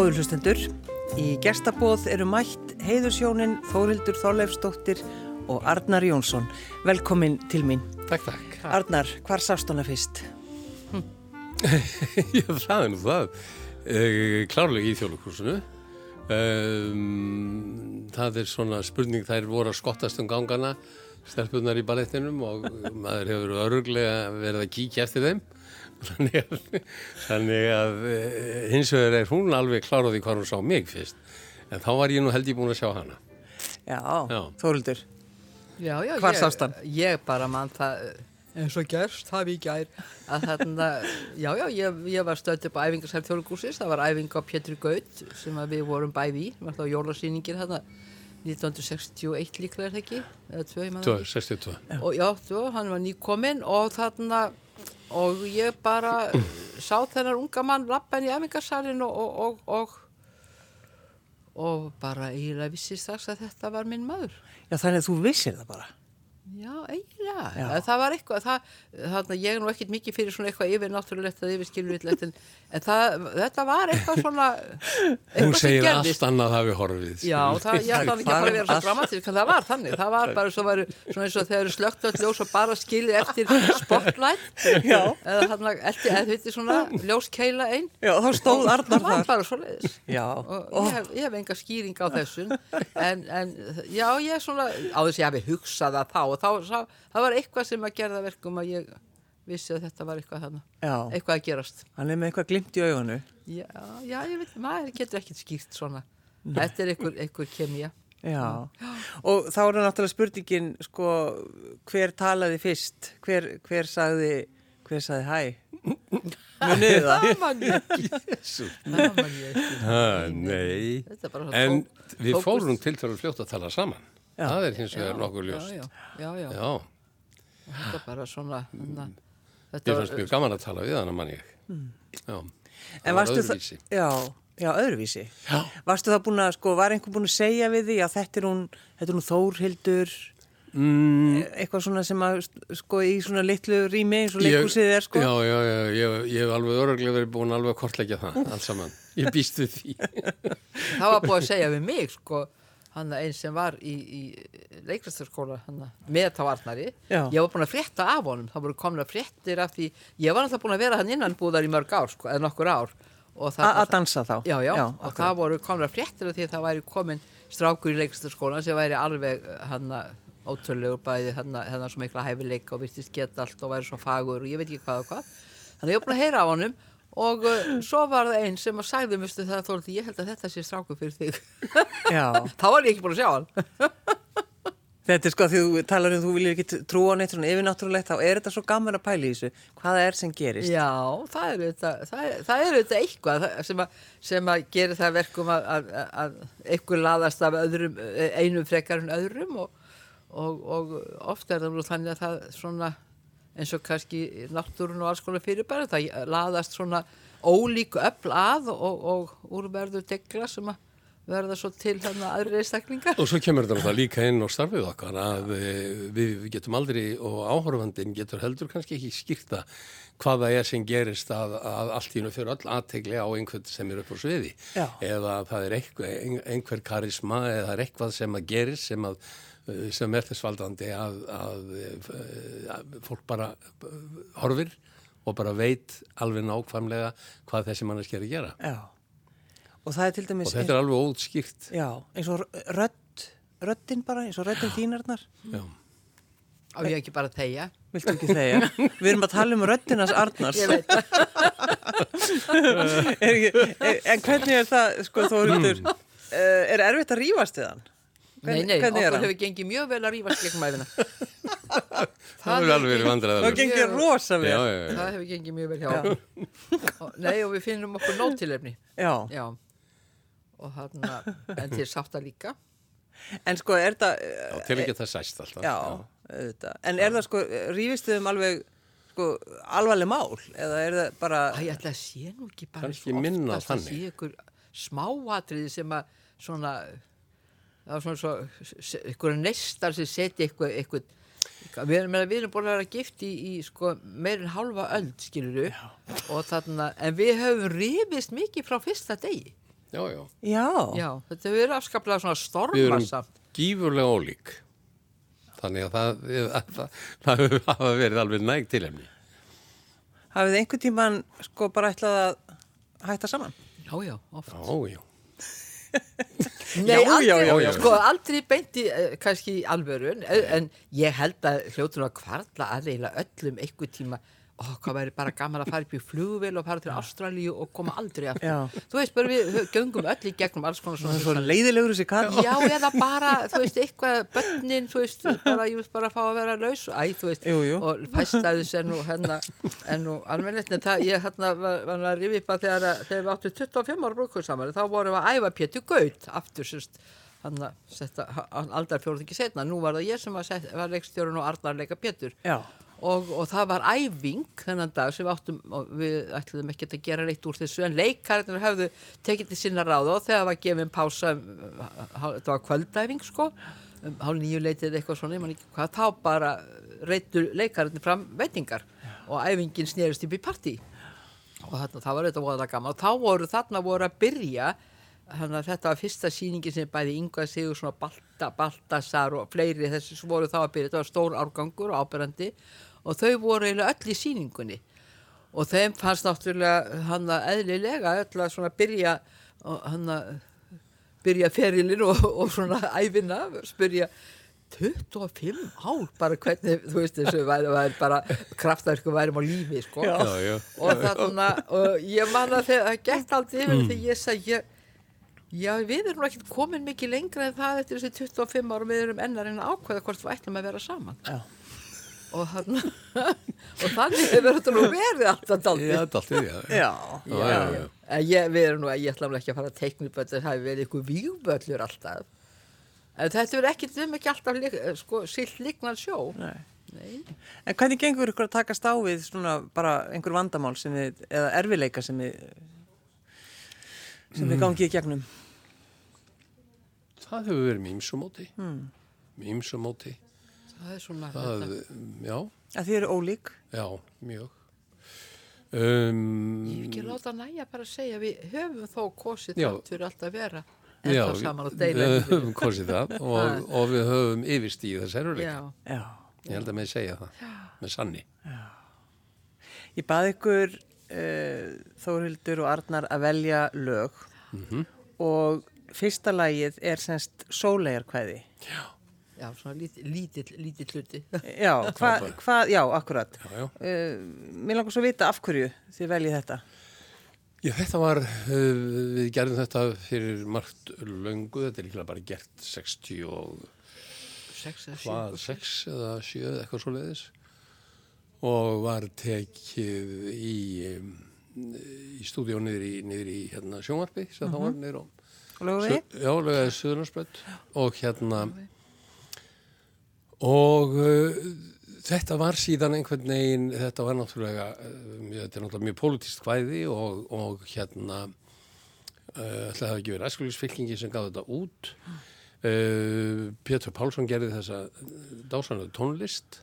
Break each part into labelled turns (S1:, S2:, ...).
S1: Góður hlustendur, í gestabóð eru mætt heiðusjónin Þórildur Þorleifsdóttir og Arnar Jónsson. Velkomin til mín.
S2: Takk, takk.
S1: Arnar, hvar sást hana fyrst?
S2: Já, það er nú það. Uh, klárlega í þjóðlukursinu. Um, það er svona spurning, þær voru að skottast um gangana, stelpunar í ballettinum og maður hefur öruglega verið að kíkja eftir þeim. Þannig að, þannig að uh, hins vegar er hún alveg kláraði hvað hún sá mig fyrst. En þá var ég nú held ég búin að sjá hana.
S1: Já,
S2: Já.
S3: Já,
S1: Hvar
S3: ég-
S1: sást hann?
S3: Ég bara mann það eins og gerst, það við gær að þarna, já, já, ég, ég var stödd upp á æfingarsæl þjóðlugúsis, það var æfing á Pétur Gaut sem að við vorum bæði í, var þá jólasýningin þarna 1961 líklega er það ekki, eða tvö, ég manna
S2: 62.
S3: og já, tvö, hann var nýkominn og þarna og ég bara sá þennar unga mann lappan í æfingarsalinn og, og, og, og bara eiginlega vissi strax að þetta var minn maður
S1: Já, þannig að þú vissir það bara.
S3: Já, eiginlega.
S1: Já.
S3: Það var eitthvað, það, þarna, ég er nú ekkert mikið fyrir svona eitthvað yfir náttúrulegt eða yfir skilvillegt en, en það, þetta var eitthvað svona,
S2: Hún
S3: eitthvað sem
S2: segir
S3: gerðist.
S2: allt annað hafi horfið.
S3: Já, það, ég ætla ekki að fara að vera svo dramatísk en það var þannig, það var bara svo væru, svona eins og þegar eru slögt öll ljós og bara skilið eftir spotlight
S1: Já.
S3: eða þarna, eftir, eða þetta svona ljóskeila einn
S1: Já, þá stóð Arnar
S3: það var
S1: þar.
S3: bara svo leiðis
S1: Já.
S3: og ég ég hef enga skýring á þessum en, en já, ég er svona að og þá, þá, það var eitthvað sem að gera það verkum að ég vissi að þetta var eitthvað þarna
S1: Já,
S3: eitthvað að gerast
S1: hann er með eitthvað glimt í auganu.
S3: já, já ég veit, maður getur ekkert skýrt svona þetta er einhver, einhver kemja
S1: Já. Og þá er náttúrulega spurningin, sko, hver talaði fyrst? Hver, hver sagði, hver sagði hæ? Munið það?
S3: það man ég ekki það man ég ekki
S2: Ha, nei. En við fórum til fyrir fljótt að tala saman.
S1: Já.
S2: Það er hins vegar nokkuð ljóst.
S3: já, já, já, já. Þetta er bara svona na,
S2: ég
S3: þetta
S2: fannst mjög gaman að tala við hana, mann ég. Já,
S1: En varstu það, já, já, öðruvísi. Varstu það búin að, sko, var einhver búin að segja við því að þetta er hún, þetta er hún Þórhildur,
S2: Mm,
S1: eitthvað svona sem að, sko, í svona litlu rými eins og
S2: ég-
S1: leikhúsið er, sko?
S2: Já, já, já, ég, ég hef alveg öruglega verið búin alveg að kortleggja það, allt saman. Ég býst við því.
S3: það var búið að segja við mig sko, hann einn sem var í, í leikræstarskóla með þá Arnari
S1: Já.
S3: ég var búin að frétta af honum það voru komin að fréttir af því ég var alltaf búin að vera hann innan búðar í mörg ár sko, eða nokkur ár
S1: Að dansa þá?
S3: já, já, og
S1: akkurat.
S3: það voru komin að fréttir af því að það væri komin strákur í leikræstarskólan sem væri alveg hann ótrúlegur bæði hann svo mikla hæfileika og virtist geta allt og væri svo fagur og ég veit ekki hvað og hvað þannig að ég var búin að heyra á honum og uh, svo var það einn sem að sagði mistu það þóldi, ég held að þetta sé strákur fyrir þig þá var ég ekki búin að sjá hann
S1: þetta er sko að þú talar um þú viljið ekki trúa neitt svona yfirnáttúrulegt, þá er þetta svo gaman að pæla í þessu. Hvaða er sem gerist?
S3: Já, það er auðvitað, er, er eitthvað sem að, sem að gera það verkum að, að, að eitthvað laðast af öðrum, einum frekar en öðrum og, og, og ofta er það þannig að það svona eins og kannski náttúrun og alls konar fyrirbæri, það laðast svona ólíku öfl að og, og úrverður degla sem að verða svo til þannig aðri einstaklingar.
S2: Og svo kemur þetta líka inn á starfið okkar að eh, við, við getum aldrei og áhorfandinn getur heldur kannski ekki skýrta hvað það er sem gerist að, að allt í nú fyrir öll aðtegli á einhvern sem er upp á sviði.
S1: Já.
S2: Eða það er einhver, einhver karisma eða það er eitthvað sem að gerist sem, að, sem er þess valdandi að, að, eh, að fólk bara eh, horfir og bara veit alveg nákvæmlega hvað þessi manneski er að gera.
S1: Já. Og það er til dæmis...
S2: Og þetta er alveg ótskýrt.
S1: Já, eins og rödd, röddin bara, eins og röddin þínarnar.
S2: Já.
S3: Á ég ekki bara að þegja.
S1: Viltu ekki þegja? Við erum að tala um röddinas Arnars.
S3: Ég veit
S1: er, en hvernig er það, sko, Þórildur, uh, er erfitt að rífast við hann?
S3: Nei, nei, okkur
S1: hann?
S3: hefur gengið mjög vel að rífast gegn mæfina.
S2: Það er alveg verið
S1: Það
S2: vandræðilega.
S1: gengir
S3: Ég-
S1: rosa vel.
S2: Já, já, já.
S3: Það hefur gengið mjög vel hjá. Nei, og við finnum okkur nótilefni.
S1: Já.
S3: Já. Og þarna, en til sátta líka.
S1: En sko, er það...
S2: Já, til að geta sæst alltaf.
S1: Já, auðvitað. En er það sko, rífist þið um alveg, sko, alvarleg mál? Eða er það bara...
S3: Æ, ég ætla að sé nú ekki bara
S2: Kannski minna
S3: að
S2: þannig.
S3: sé ykkur smáatriði sem að svona, það var svona svo, ykkur neistar sem setja eitthvað, eitthvað Við erum, við erum búin að vera gift í, í sko, meirinn hálfa öld, skilur og þarna, en við höfum rifist mikið frá fyrsta degi.
S2: Já, já.
S1: Já.
S3: Já, þetta hefur verið afskaplega svona
S2: Við erum
S3: stormarsamt.
S2: gífurlega ólík. Þannig að það, það, það, það hafa verið alveg næg tilhemni.
S1: Hafið þið einhvern tíman sko bara ætlað að hætta saman?
S3: Já, já, oft.
S2: Já, já.
S3: Nei,
S1: Já,
S3: aldrei,
S1: já, já, já.
S3: sko, aldrei beinti uh, kannski í alvöru, en, ég held að hljóttur að kvarla að eiginlega öllum einhver tíma, ó, hvað væri bara gaman að fara upp í flugvél og fara til Ástralíu og koma aldrei aftur. Þú veist, bara við göngum öll í gegnum alls konar svona
S1: svo leiðilegur þessi kall.
S3: Já, eða bara, þú veist, eitthvað bönnin, þú veist, bara, ég veist bara fá að vera laus Æ, þú veist,
S1: Jú, jú.
S3: og fæstæðis er nú hennar en nú alveg en það, ég hérna var, var að rifi upp að þegar, þegar við áttum 25 ára brúkur saman, þá vorum við að æfa Pétur Gaut aftur, sérst hann að setja, hann aldar fjóruð ekki setna nú var það ég sem var, var leikstjórun og Arnar leika Pétur
S1: Já.
S3: Og, og það var æfing þennan dag sem við áttum og við ætluðum ekki að gera reitt úr þessu en leikarinn hefðu tekið til sinna ráð og þegar var gefin pása þetta var kvöldæfing sko um hálf nýju leitið eitthvað svona hvað, þá bara reittur leikarinn fram veitingar og æfingin snerist upp í partí. Og þarna, það var þetta voðalega gaman. Og þá voru þarna voru að byrja þannig að þetta var fyrsta sýningi sem bæði Inga Sigur svona Balta, Baltasar og fleiri þessi sem voru þá að byrja, þetta var stór árgangur og ábyrrandi og þau voru eiginlega öll í sýningunni og þeim fannst náttúrulega hann að eðlilega öll að svona byrja hann að byrja ferilinn og, og svona æfina, spyrja 25 ár bara hvernig, þú veist þessu væri, væri bara kraftaverku værim á lífi sko
S2: Já, já.
S3: og þarna og ég man að þegar það gekk aldrei yfir þegar ég sagði ég, já við erum ekki komin mikið lengra en það eftir þessi 25 ára og við erum ennar en ákveða hvort við ætlum að vera saman
S1: Já.
S3: Og þarna og þannig hefur þetta nú verið alltaf daldið
S2: Já, er, já.
S1: Já.
S2: Já, já, já.
S3: En ég, við erum nú að ég ætla ekki að fara að teikna upp að þetta hafi verið ykkur vígböllur alltaf en þetta verður ekki, við erum ekki alltaf lík, sko, silt líknar sjó
S1: Nei.
S3: Nei.
S1: En hvernig gengur ykkur að takast á við svona bara einhver vandamál sem við, eða erfileika sem við, sem við gangið í gegnum?
S2: Það hefur verið með ýmsumóti. Mm.
S3: Það er svona
S2: Það,
S3: þetta,
S2: já,
S1: Að þið eru ólík?
S2: já, mjög. Um,
S3: ég vil ekki láta næja bara að segja við höfum þó kosið
S2: Já.
S3: þátt fyrir alltaf að vera
S2: já,
S3: ennþá saman og deila
S2: við höfum kosið það og, og við höfum yfirstíð þess eruleika.
S3: Já,
S1: Já.
S2: Ég held að með segja það, með sanni.
S1: Ég bað ykkur uh, Þórhildur og Arnar að velja lög og fyrsta lagið er semst sólegarkvæði.
S3: já, svona lítill, lítill, lítill hluti
S1: Já, hvað, hva, já, akkurat.
S2: Já, já.
S1: Uh, mér langar svo að vita af hverju þið veljið þetta.
S2: Já, þetta var, uh, við gerðum þetta fyrir margt löngu, þetta er líklega bara gert 60 og
S3: sex eða
S2: hvað,
S3: sjö
S2: 6 eða 7 eða eitthvað svo leiðis og var tekið í, um, í stúdíó niður í, niður í hérna, sjónvarpi sem þá var niður á
S1: Lögu við?
S2: Su- Já, lögaði Suðurlandsbrödd og hérna og uh, þetta var síðan einhvern veginn, þetta var náttúrulega, uh, þetta er náttúrulega mjög pólitískt kvæði og, og hérna uh, ætlaði það ekki verið æskulísfylkingi sem gaf þetta út. Pétur Pálsson gerði þessa dásanlega tónlist.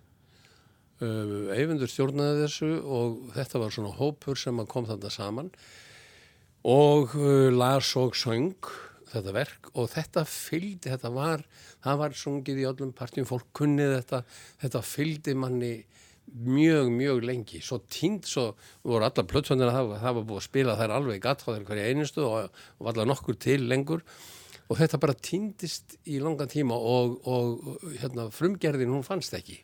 S2: Eyvindur stjórnaði þessu og þetta var svona hópur sem að kom þarna saman. Og las og söng þetta verk og þetta fylgdi, þetta var, það var sungið í öllum partjum, fólk kunnið þetta, þetta fylgdi manni mjög, mjög lengi, svo tínd, svo voru alla plötsvöndir að það, það var búið að spila þær alveg gatt á þeir hverja einustu og, og var allar nokkur til lengur og þetta bara tíndist í langan tíma og, og hérna, frumgerðin hún fannst ekki.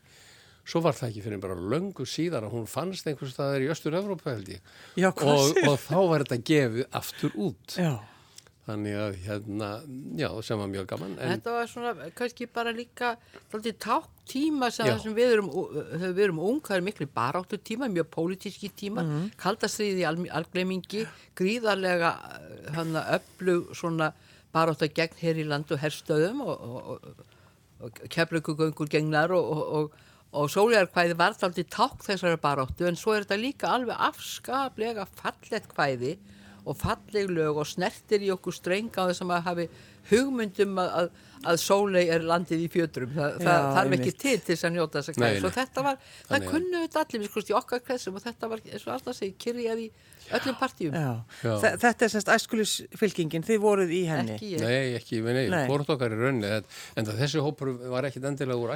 S2: Svo var það ekki fyrir bara löngu síðar að hún fannst einhvers staðar í Östur-Európa held ég
S1: Já,
S2: og, og þá var þetta gefið aftur út
S1: Já.
S2: Þannig að hérna, já, sem var mjög gaman en
S3: Þetta var svona kannski bara líka dálítið tátt tíma sem,
S2: Já.
S3: það sem við erum, þegar við erum ung, það er miklu baráttu tíma, mjög pólitíski tíma, mm -hmm. kaldastriði í algleimingi, gríðarlega hann að öflug svona baráttu gegn hér í land og herstöðum og, og, og, og keflaugugöngur gegnar og, og, og, og sólegarkvæði var þáttið tákk þessari baráttu en svo er þetta líka alveg afskaplega fallet kvæði og falleg lög og snertir í okkur streng á þess að maður hafi hugmyndum að, að, að sólei er landið í fjötrum Þa, það þarf ekki til til þess að njóta þess að klæða og þetta var, það
S2: Þannig
S3: kunnu við allir við skurst í okkar kretsum og þetta var eins og alltaf segi kyrjað í öllum partíum
S4: Já.
S2: Já.
S4: Þe- Þetta er semst æskulisfylkingin, þið voruð í henni.
S3: ekki
S2: Nei, ekki, nei,
S4: Nei.
S2: hvort okkar í rauninni en, þessi hópur var ekkit endilega úr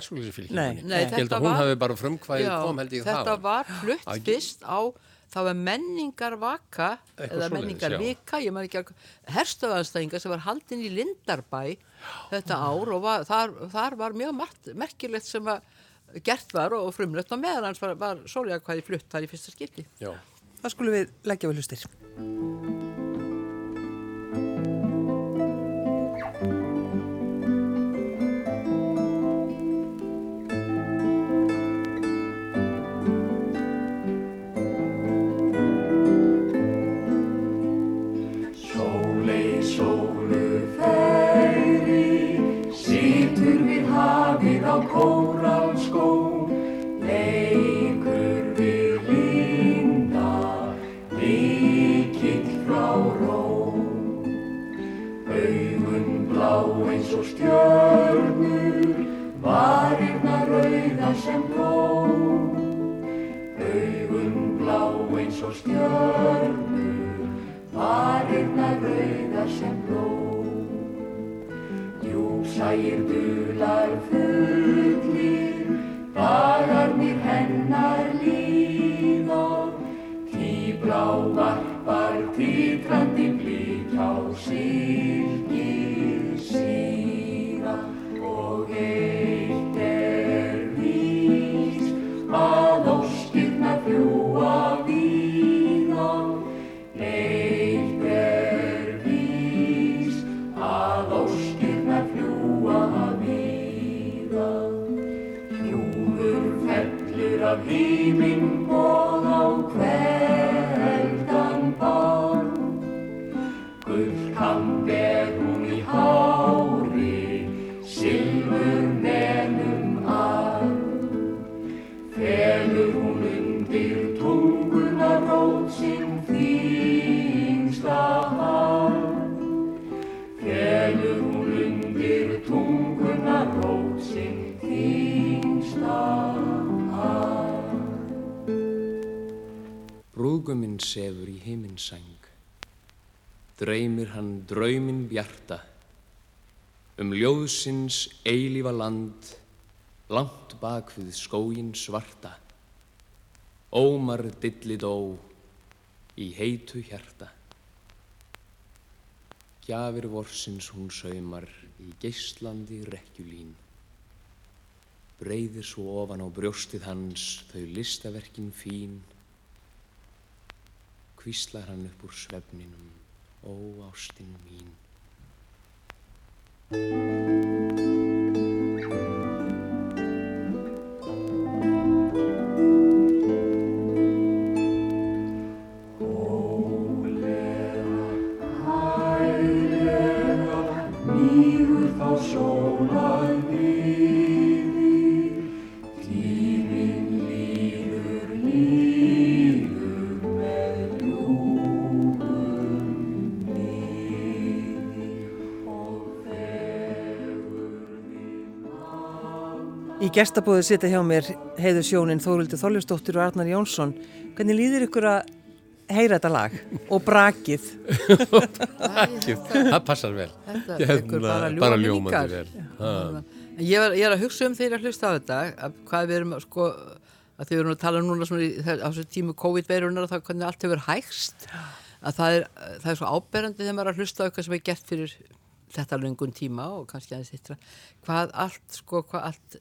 S4: Nei,
S2: Ég held
S3: þetta
S2: að hún
S3: var-
S2: hafi bara frumkvæði
S3: Já,
S2: kom held ég
S3: þetta
S2: það.
S3: var flutt fyrst á það var menningar vaka
S2: Eitthvað
S3: eða menningar vika ég maður ekki herstöðanstæðinga sem var haldin í Lindarbæ þetta ár og var, þar, þar var mjög margt, merkilegt sem var gert var og frumlött og meðan hans var, var sóliakvæði flutt þar í fyrsta skipti
S2: Já.
S4: Það skulum við leggja við hlustir.
S5: Brúðguminn sefur í himinsæng, dreymir hann drauminn bjarta, um ljóðsins eilífa land, langt bak við skógin svarta, ómar dilli dó í heitu hjarta. Gjafir vorsins hún saumar í geislandi rekkjulín, breyðir svo ofan á brjóstið hans þau listaverkin fín, hvíslar hann upp úr svefninum, ó ástin mín.
S4: Gestabóðu sita hjá mér heiður sjónin Þórildur Þorljusdóttir og Arnar Jónsson. Hvernig líður ykkur að heyra þetta lag og brakið?
S2: Það passar vel.
S3: Þetta
S2: Hérna,
S3: bara ljúfa
S2: bara
S3: minningar.
S2: ljómandi vel.
S3: Ég, var, ég er að hugsa um þeirra hlusta á þetta að hvað við erum sko að þau erum að tala núna svona í, á þessu tímu COVID-veirunar og það hvernig allt hefur hægst að það er, það er svo áberandi þegar maður er að hlusta á eitthvað sem er gert fyrir þetta löngun tíma og kannski aðeins yttra hvað allt sko, hvað allt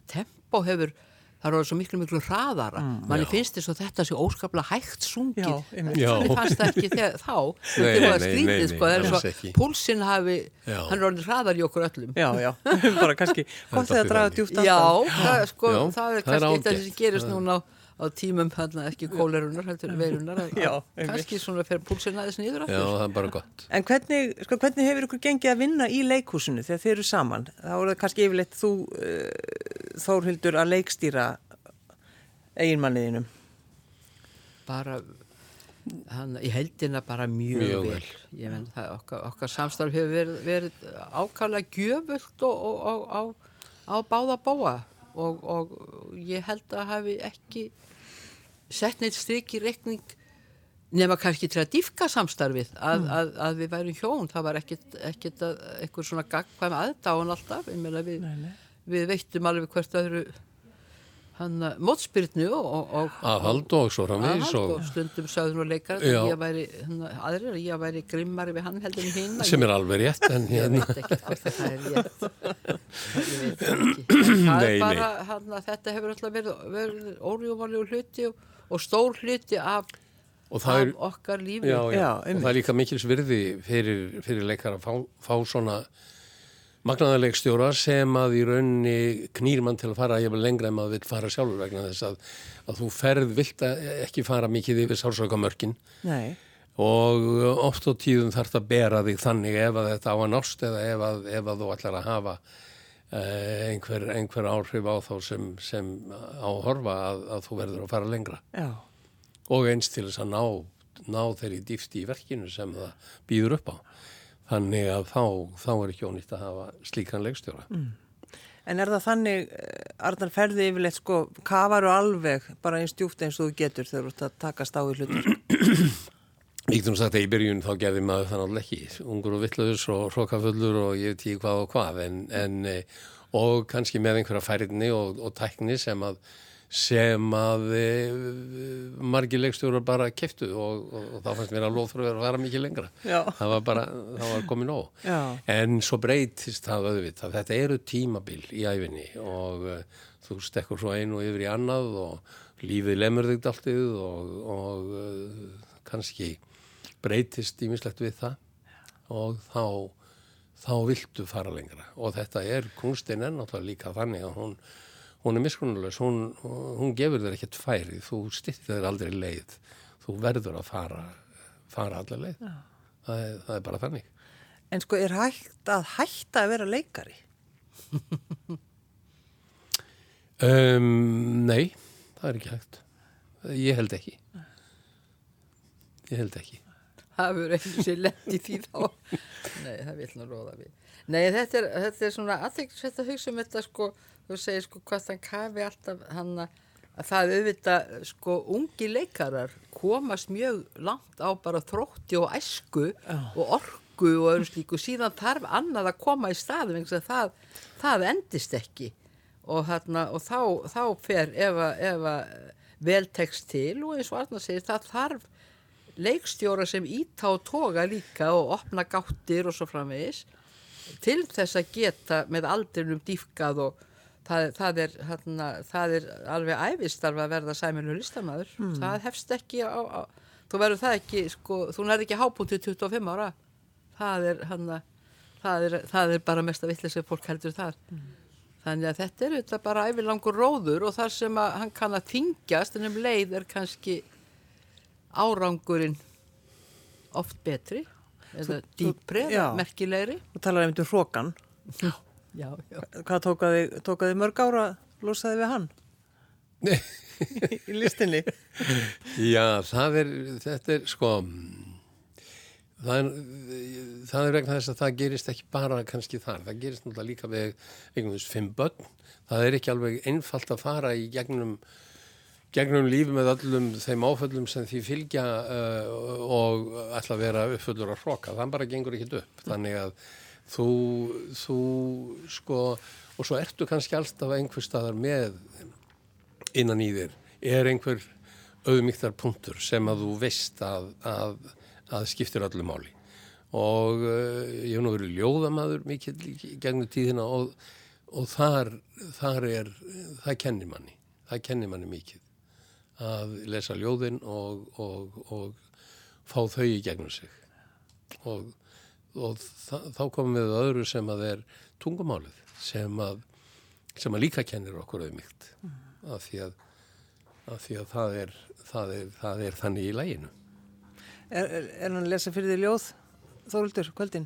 S3: tempo hefur það er orðið svo miklu miklu hraðara. Manni finnst þess að þetta sé óskaplega hægt sungið.
S4: Já.
S2: Já.
S3: þannig fannst það ekki þegar, þá.
S2: Nei,
S3: þetta var
S2: nei,
S3: skrítið
S2: nei,
S3: sko,
S2: nei,
S3: það er svo púlsinn hafi
S2: Já.
S3: hann er orðið hraðar í okkur öllum.
S4: Já, já, bara kannski gott þegar að draga djúft.
S3: Já, það, sko,
S2: Já,
S3: það er
S2: það er
S3: kannski eitt af því sem gerist núna. á, á tímum þarna, ekki kólerunar, heldur veirunar að,
S4: Já,
S3: að kannski svona fer púlsinn aðeins niður
S2: Já, það er bara gott.
S4: En hvernig, sko, hvernig hefur ykkur gengið að vinna í leikhúsinu þegar þeir eru saman? Þá er það kannski yfirleitt þú, uh, Þórhildur, að leikstýra eiginmanniðinum.
S3: Bara, hann, í heldina bara mjög,
S2: Mjög
S3: vel,
S2: vel.
S3: ég menn það okkar, okkar samstarf hefur verið, verið ákvæmlega gjöfult og, og, og, á, á báða bóa og, og ég held að hafi ekki sett neitt strik í reikning nema kannski til að dýfka samstarfið að, að, að við værum hjón. Það var að, eitthvað svona gagkvæm aðdáun alltaf. Við, við veittum alveg hvert öðru hann og, og
S2: aðhald og svo framvegis og
S3: og stundum sögður og leikar að ég aðrir að ég væri grimmari við hann heldur en hinn.
S2: Sem er alveg rétt en
S3: ég
S2: hérna
S3: veit ekki hvort það er rétt. Ég veit það ekki. Það
S2: Nei,
S3: er bara hana, þetta hefur alltaf verið, verið órjúmanlegu hluti og, og stór hluti af,
S2: og það er,
S3: okkar lífi.
S2: Já, já,
S1: Já,
S2: og það er líka mikils virði fyrir, fyrir leikar að fá, fá svona magnaðarleikstjóra sem að í raunni knýr mann til að fara ég lengra en maður vill fara sjálfur vegna þess að, að þú ferð vilt að ekki fara mikið yfir sársökamörkin
S1: Nei,
S2: og oft á tíðum þarf það að bera þig þannig ef að þetta á að nást eða ef að, ef að þú ætlar að hafa eh, einhver, einhver áhrif á þá sem, sem á að horfa að, að þú verður að fara lengra.
S1: Já,
S2: og eins til þess að ná, ná þeirri dýfti í verkinu sem það býður upp á. Þannig að þá, þá er ekki ónýtt að hafa slíkan leikstjóra.
S1: En er það þannig, eh, Arnar, ferði yfirleitt sko, kafaru alveg bara eins djúpt eins og þú getur þegar þú ert að takast á í hlutur?
S2: Ég getum sagt að í byrjun þá gerði maður það náttúrulega ekki. Ungur og vittlaus og hrókafullur og ég veit ekki hvað og hvað. En, en, eh, og kannski með einhverja færiðni og, og tækni sem að, sem að e, margir leikstjórar bara keftu og, og, og þá fannst mér að loðfröður að vara mikið lengra.
S1: Já.
S2: Það var bara, það var komið nóg.
S1: Já.
S2: En svo breytist það auðvitað. Þetta eru tímabil í æfinni og uh, þú stekkur svo einu yfir í annað og lífið lemur þig dáltið og, og uh, kannski breytist ímislegt við það og þá, þá viltu fara lengra. Og þetta er, kunstinn er náttúrulega líka þannig að hún, hún er miskunnulegs, hún, hún gefur þér ekkert færi, þú styrtir þér aldrei leið, þú verður að fara, fara allar leið. Það er, það er bara þannig.
S1: En sko, er hægt að hætta að vera leikari?
S2: Um, nei, það er ekki hægt. Ég held ekki. Ég held ekki.
S3: það verður sér lett í því þá nei, það vil nú róða við nei, þetta er, þetta er svona aðeinsvægt að hugsa um þetta sko, þú segir sko hvað þann kafi alltaf hann að það auðvitað sko ungi leikarar komast mjög langt á bara þrótti og æsku og orku og öðru slíku. Síðan þarf annað að koma í staðum eins og það, það endist ekki. Og, þarna, og þá, þá fer ef að, ef að vel tekst til og eins og Arna segir það þarf leikstjóra sem íta og toga líka og opna gáttir og svo framvegis til þess að geta með aldrinum dýfkað og það, það, er, hana, það er alveg æfistarf að verða sæminu listamæður það hefst ekki á, á þú verður það ekki, sko, þú nærði ekki hábútið 25 ára. Það er, hana, það er, það er bara mesta vittlega sem fólk heldur þar. Þannig að þetta er auðvitað bara æfilangur róður og þar sem að hann kann að þingjast en um leið er kannski árangurinn oft betri eða dýpri merkilegri.
S1: Talar einmitt um hrókan.
S3: já, já.
S1: Hvað tókaði, tókaði mörg ára að losaði við hann? í listinni?
S2: Já, það er, þetta er sko, það er, það er vegna þess að það gerist ekki bara kannski þar, það gerist náttúrulega líka við einhvern veginn fimm börn, það er ekki alveg einfalt að fara í gegnum, gegnum lífi með öllum þeim áföllum sem því fylgja uh, og ætla að vera uppfullur að hroka, það bara gengur ekki upp, þannig að þú, þú sko, og svo ertu kannski alltaf einhver staðar með innan í þér. Er einhver auðmygtar punktur sem að þú veist að, að, að skiptir öllu máli? Og uh, ég hef nú verið ljóðamaður mikið gegnum tíðina og, og þar, þar er það kennir manni það kennir manni mikið að lesa ljóðin og, og, og fá þau í gegnum sig. Og, og þá komum við öðru sem að er tungumálið sem að, sem að líka kennir okkur auðmygt af því að, af því að það, er, það, er, það er þannig í læginu.
S1: Er, er, er hann að lesa fyrir því ljóð, Þóruldur, kvöldin?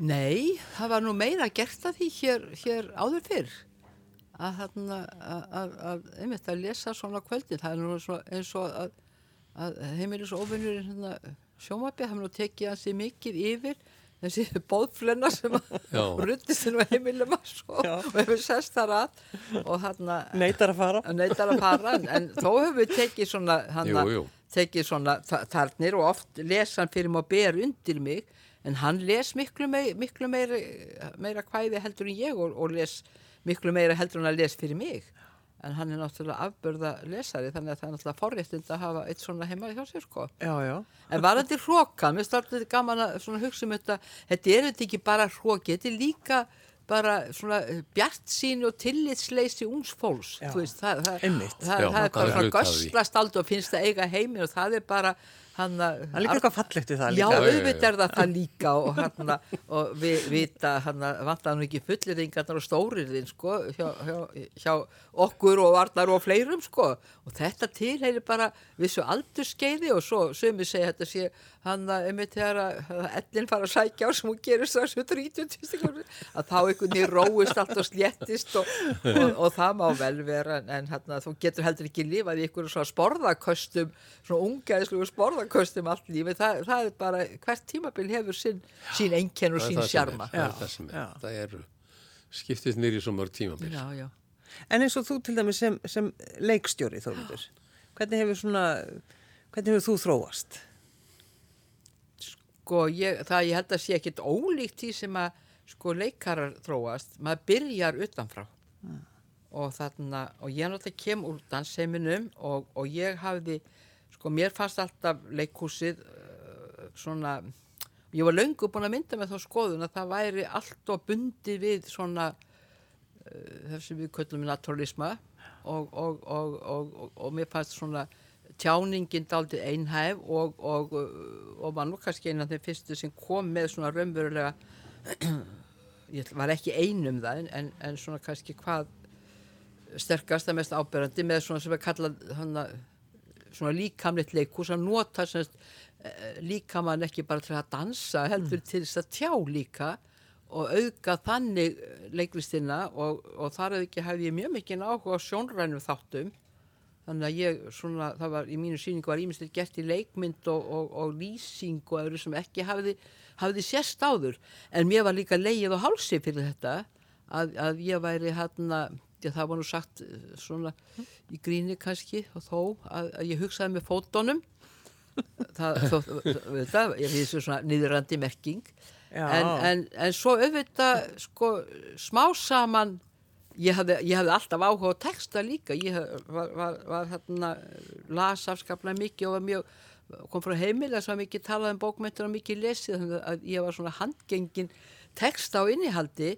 S3: Nei, það var nú meira gert af því hér, hér áður fyrr að, að, að, að einmitt að lesa svona kvöldin það er nú svo, eins og að að heimilis ofinnur hérna, sjómabja hafa nú tekið hansi mikið yfir þessi bóðflenna sem ruttist inn á heimilum og, hefur sest þar að og hann
S1: Neitar að fara.
S3: neytar að fara en, en þó hefur við tekið svona hann
S2: Jú, jú.
S3: tekið svona þa- þarnir og oft lesa hann fyrir mig og ber undir mig en hann les miklu, mei, miklu meira, meira kvæði heldur en ég og, og les miklu meira heldur en að les fyrir mig en hann er náttúrulega afbörða lesari þannig að það er náttúrulega forréttind að hafa eitt svona heima hjá sér sko
S1: Já, já.
S3: En var þetta hróka, mér startið gaman að svona hugsa um þetta, þetta er þetta ekki bara hróki, þetta er líka bara svona bjart sín og tillitsleysi ungs fólks,
S1: Já.
S3: þú veist, það, það,
S1: Einmitt.
S3: það,
S2: Já,
S3: það er
S2: það er
S3: bara svona göslast aldrei og finnst það eiga heiminn og það er bara hann að...
S1: Það er líka eitthvað fallegt við það líka.
S2: Já,
S3: auðvitað er það það líka og, hana, og við vita vantar nú ekki fullirðingarnar og stórirðin sko, hjá, hjá, hjá okkur og varnar og fleirum sko og þetta tilheyri bara vissu aldurskeiði og svo sömu segja þetta sé hann að einmitt þegar að ellin fara að sækja á sem hún gerir strax út 30 að þá einhvern veginn róist allt og sléttist og, og, og það má vel vera en, hann þú getur heldur ekki lifað í einhverjum svona sporðaköstum svona ungaðislu sporðaköstum allt lífi, það, það er bara hvert tímabil hefur sín, sín einkenn og
S2: Það er
S3: sín
S2: það sem er,
S3: sjarma
S2: Það er það sem er.
S1: já.
S2: Það eru skiptist nýri svo mörg tímabil.
S3: Já, já
S1: En eins og þú til dæmis sem, sem leikstjóri þóruður, hvernig hefur svona, hvernig hefur þú þróast?
S3: Sko ég, það ég held að sé ekkit ólíkt því sem að sko leikarar þróast, maður byrjar utanfrá. Og þarna og ég náttúrulega kem úr dansheiminum og, og ég hafði sko mér fannst alltaf leikhúsið uh, svona ég var löngu búin að mynda með þá skoðun að það væri allt og bundi við svona uh, þessi við köllum naturalisma. Og, og, og, og, og mér fannst svona tjáningin daldið einhæf og, og, og var nú kannski eina af þeim fyrstu sem kom með svona raunverulega ég var ekki einum það en, en, svona kannski hvað sterkast að mest áberandi með svona sem er kallað hana, svona líkamleitt leikhús að nota semst, líkamann ekki bara til að dansa heldur til þess að tjá líka og auka þannig eh, leiklistina og, og þar hefði ekki hefði ég mjög mikið áhuga á sjónrænum þáttum þannig að ég svona, það var í mínu síningu var ímyndið gert í leikmynd og, og, og lýsing og öðru sem ekki hafði, hafði sérst áður. En mér var líka leið og hálsi fyrir þetta að, að ég væri hérna já, það var nú sagt eh, svona í gríni kannski og þó að, að ég hugsaði með fótonum það, þó, það, ég finnst svona niðurandi merking. En, en, en svo auðvitað sko smá saman ég hafði, alltaf áhuga á texta líka. Ég hef- var, var, var hérna las afskaplega mikið og var mjög kom frá heimilega sem var mikið talað um bókmyndir og mikið lesið þannig að ég var svona handgengin texta á innihaldi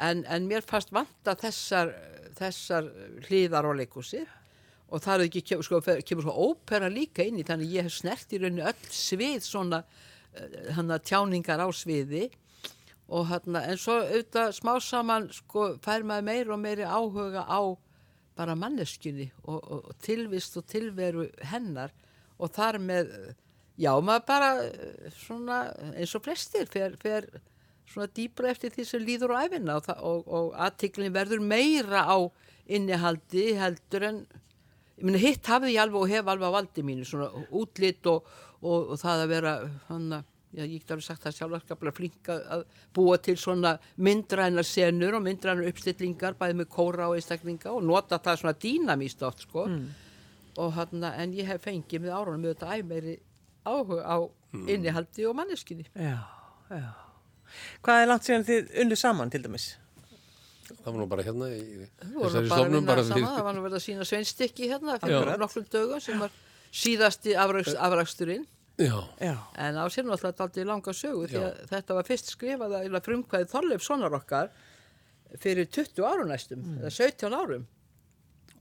S3: en, en mér fannst vanta þessar, þessar hliðar á leikúsi og það ekki, sko, kemur svo ópera líka inn í þannig að ég hef snert í rauninni öll svið svona hann tjáningar á sviði og hann en svo auðvitað smá saman sko fær maður meir og meiri áhuga á bara manneskjunni og, og, og tilvist og tilveru hennar. Og þar með já maður bara eh, svona eins og flestir fer, fer svona dýbra eftir því sem líður á æfinna og, og, aðtiklinn verður meira á innihaldi heldur en meina hitt hafði ég alveg og hef alveg á valdi mínu svona útlit og, og, og það að vera hann að Já, ég get alveg sagt það sjálfarskaplega flink að að búa til svona myndrænar senur og myndrænar uppstillingar bæði með kóra og einstaklinga og nota það svona dýnamíst oft sko. Og hann en ég hef fengið með árunum með þetta æmeiri áhuga á innihaldi og manneskinni
S1: Já, já. Hvað er langt síðan þið unnu saman til dæmis?
S2: Það var nú bara hérna í þessari
S3: bara að
S2: stofnum bara
S3: saman,
S2: fyrir
S3: það var nú verið að sína sveinstykki hérna fyrir nokkrum dögum sem var síðasti afrakst, afraksturinn
S2: Já,
S1: Já.
S3: En á sér náttúrulega aldrei langa sögu því að þetta var fyrst skrifað að frumkvæði Þorleif sonar okkar fyrir 20 árum næstum, eða 17 árum.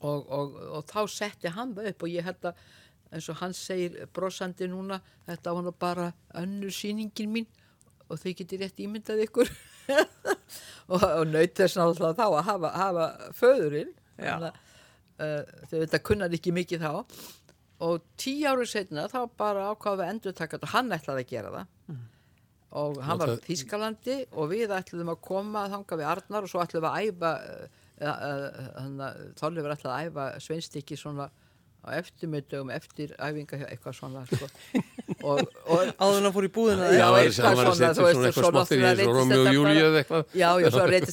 S3: Og, og, og þá setti hann það upp og ég held að eins og hann segir brosandi núna þetta var bara önnur sýningin mín og þau getur rétt ímyndað ykkur. Og, og naut þess náttúrulega þá að hafa, hafa föðurinn. Að uh, þau þetta kunnar ekki mikið þá og tíu árið setna þá bara ákvaðum við endur taka þetta. Og hann ætlaði að gera það. Og hann var í Þískalandi og við ætluðum að koma þanga við Arnar og svo ætluðum við að æfa uh, uh, uh, Þorleifur ætlaði að æfa sveinstykki svona á eftirmiðdögum eftir æfinga eitthvað svona sko. og, og
S1: Áður en hann fór í búðina.
S3: Já, eitthvað
S2: að
S3: svona, þú veist,
S2: svona
S3: og
S2: eitthvað
S3: svo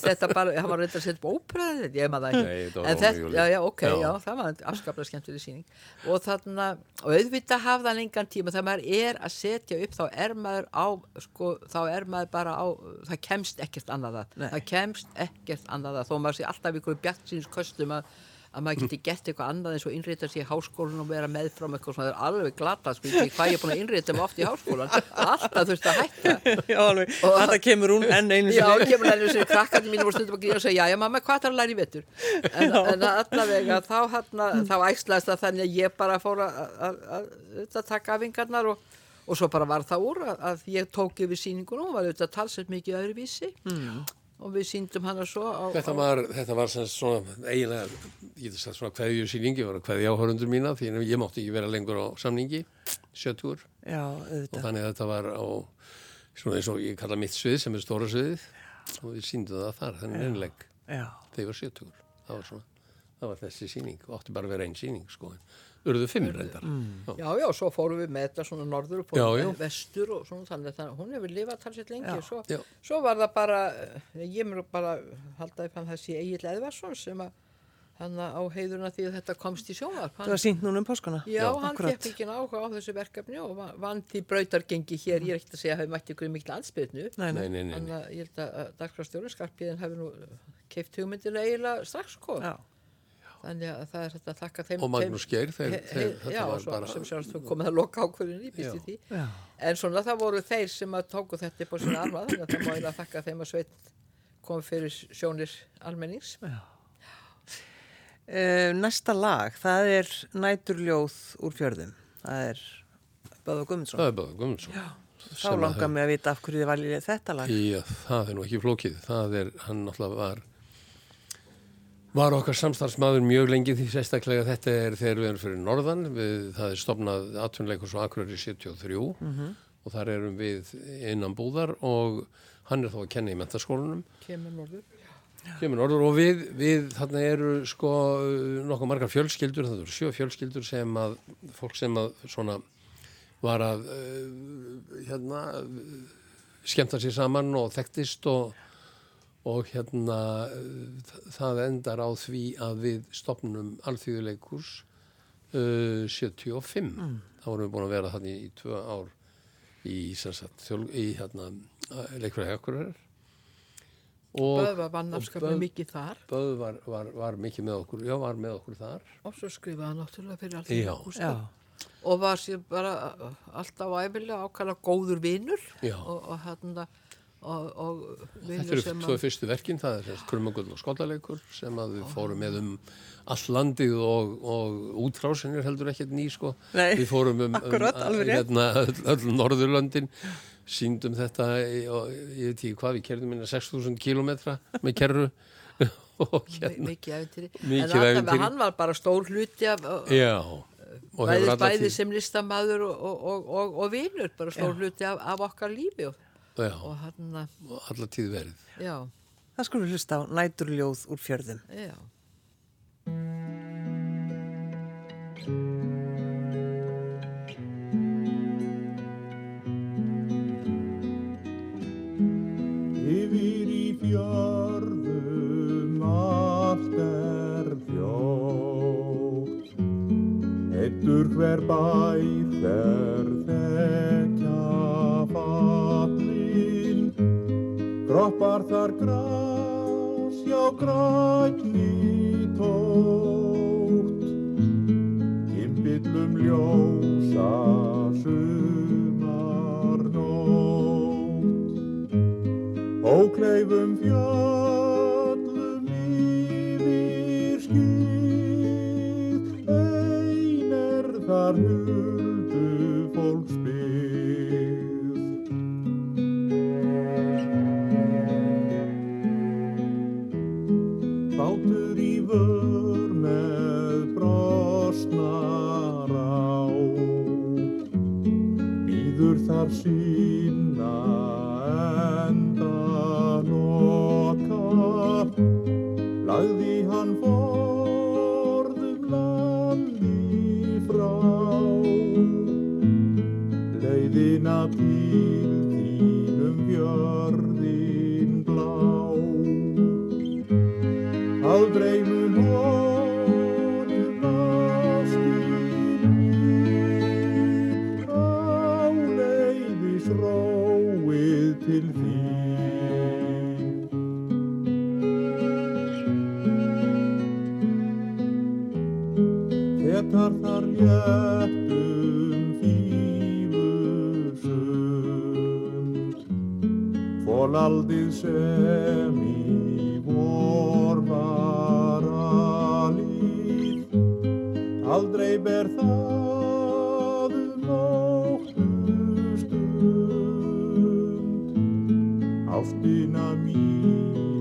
S2: og
S3: þetta bara- hann var reyndist að setja upp ópera, ég maður það ekki. En þetta, já, já, ok,
S2: Já.
S3: það var afskaplega skemmtileg síning. Og þarna, og auðvitað hafði hann engan tíma, þegar maður er að setja upp, þá er maður á, sko, þá er maður bara á, það kemst ekkert annað að,
S1: Nei.
S3: það kemst ekkert annað að, þó maður sé alltaf ykkur bjart síns kostum að, að maður geti gert eitthvað annað eins og innrita sig í háskólan og vera meðfram eitthvað svona, það er alveg glata, sko, ég hvað ég búin að innrita mig oft í háskólan, alltaf þurfti að hætta.
S1: Já, alveg. Þetta kemur hún enn einu
S3: Já, kemur henni sem krakkandi mínu voru stundum að gríða og segja, já, já, mamma, hvað þarf að læra í vetur? En, en allavega, þá, hana, þá æslaðist það þannig að ég bara fór að, taka afingarnar og, og svo bara var það úr að, að ég tók yfir sýningunum og var auðvitað og við síndum hana svo á,
S2: Þetta var, þetta var sem svona eiginlega, ég get sagt svona kveðju síningi, var kveðja áhörundur mína því ég mátti ekki vera lengur á samningi, 70
S1: Já,
S2: og
S1: auðvitað.
S2: þannig að þetta var á svona eins og ég kalla mitt svið sem er stóra sviðið. Og við síndum það þar, þennan einleg
S1: Já.
S2: þegar ég var 70 það var svona, það var þessi síning og átti bara að vera einn síning sko urðu fimm reyndar Já.
S3: Já, já, svo fórum við með þetta svona norður og
S2: Já,
S3: fórum
S2: já.
S3: við vestur og svona þannig að hún hefur lifað talsett lengi
S1: Já.
S3: og svo,
S2: Já.
S3: svo var það bara, eh, ég mér bara halda upp hann þessi Egil Edvarsson sem að hann á heiðurna því að þetta komst í sjónvarp.
S1: Það
S3: Hann,
S1: var sínt núna um páskana.
S3: já, hann
S1: akkúrat.
S3: fekk ekki áhuga á þessu verkefni og va- vann því brautargengi hér, ég er ekkert að segja að hafi mætti ykkur miklu ansbytnu.
S1: Nei,
S2: Nei,
S1: nei.
S2: nei, nei,
S3: Þannig
S2: nei.
S3: að ég held að dagskrástjórun Skarpiðin hafi nú keift hugmyndina eiginlega strax sko.
S1: Já.
S3: Þannig að það er þetta að þakka þeim.
S2: og Magnús Geir, þeir,
S3: He-
S2: þeir,
S3: he-
S2: þetta
S3: já,
S2: var
S3: svo,
S2: bara
S3: sem sjálfst komið að loka ákvörðinni, ég býst í
S2: Já.
S3: því.
S1: Já.
S3: En svona það voru þeir sem að tóku þetta upp á sína arma, þannig að það má eiginlega þakka þeim að sveit kom fyrir sjónir almennings.
S1: Uh, næsta lag, það er Næturljóð úr fjörðum. Það er Böða Guðmundsson.
S2: það er bara Guðmundsson
S1: Þá
S2: sem að
S1: langar mig að vita af hverju þið valjið þetta lag.
S2: Já, það er nú ekki flókið. Það er, hann náttúrulega var, var okkar samstarfsmaður mjög lengi því sérstaklega þetta er þegar við erum fyrir norðan. Við, það er stopnað atvinnleikus og akureyri 73 og þar erum við innan búðar og hann er þá að kenna í mentaskólanum.
S3: Kemur norður.
S2: Kemur norður og við, við þarna eru sko nokkuð margar fjölskyldur, það eru sjö fjölskyldur sem að, fólk sem að svona var að uh, hérna skemmta sér saman og þekktist og, og hérna það endar á því að við stopnum alþjóðuleikurs uh, 75 þá vorum við búin að vera þannig í tvö ár í, þjól, í hérna leikfræði akkurar og
S3: Böða vann
S2: og
S3: afskaplega
S2: Böð-
S3: mikið þar
S2: Böð var, var, var mikið með okkur, já var með okkur þar
S3: og svo skrifaði náttúrulega fyrir.
S2: Já.
S3: og var sér bara uh, alltaf æfilega ákala góður vinur
S2: Já.
S3: og, og hann og, og
S2: Þetta
S3: vinur
S2: eru
S3: að
S2: fyrstu verkin, það er semst Krummagull og skollaleikur sem að við fórum með um all landið og, og útrásin er heldur ekkert ný sko.
S1: Nei,
S2: Við fórum um, um
S1: akkurat, alveg rétt.
S2: hérna, öll, öll Norðurlöndin, síndum þetta, og, ég veit ekki hvað, við kerðum minna 6.000 kilometra með kerru. Og hérna,
S3: mikið æfintýri
S2: Mikið
S3: en alltaf hann var bara stór hluti af
S2: já, og
S3: bæði, bæði sem listamaður og, og, og, og, og vinur bara stór hluti af, af okkar lífi. Og,
S2: já,
S3: og hann
S2: og alla tíð verið.
S3: já,
S1: Það skulum hlusta á Næturljóð úr fjörðum.
S3: já
S6: Yfir í fjörðum allt er hljótt Eittur hver bær hver Kroppar þar grás, já grænni Ástina mína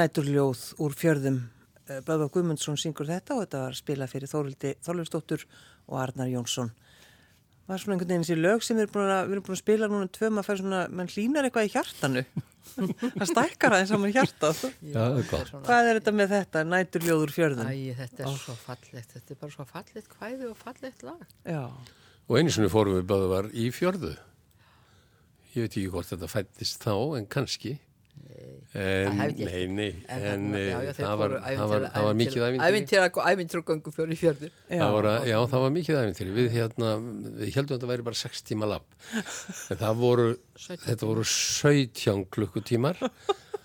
S1: Þetta er næturljóð úr fjörðum. Böðvar Guðmundsson syngur þetta og þetta var spilað fyrir Þórildi Þorleifsdóttur og Arnar Jónsson. Það var svona einhvern veginn þessi lög sem við erum búin að, við erum búin að spila núna tvö, maður fær svona, mann hlýnar eitthvað í hjartanu. Það stækkar aðeins saman hjartað.
S2: Já, það er gott.
S1: Hvað er þetta með þetta, næturljóð úr fjörðum?
S3: Æ, þetta er svo fallegt, þetta er bara svo fallegt kvæði og fallegt lag.
S1: Já,
S2: Og einu sinni fórum við báðu var í fjörðu. Ég veit ekki hvort þetta fættist þá, en kannski.
S3: Það
S2: nei, nei,
S3: En
S2: það, var, það, það mikið ævintýri.
S3: Ævintýra, ævintýra gangu fjóri fjörður.
S1: já.
S2: Það var, það mikið ævintýri. Við, hérna, við heldum að þetta væri bara 6 tíma lapp. En það voru,
S3: 17
S2: þetta voru 17 klukkutímar.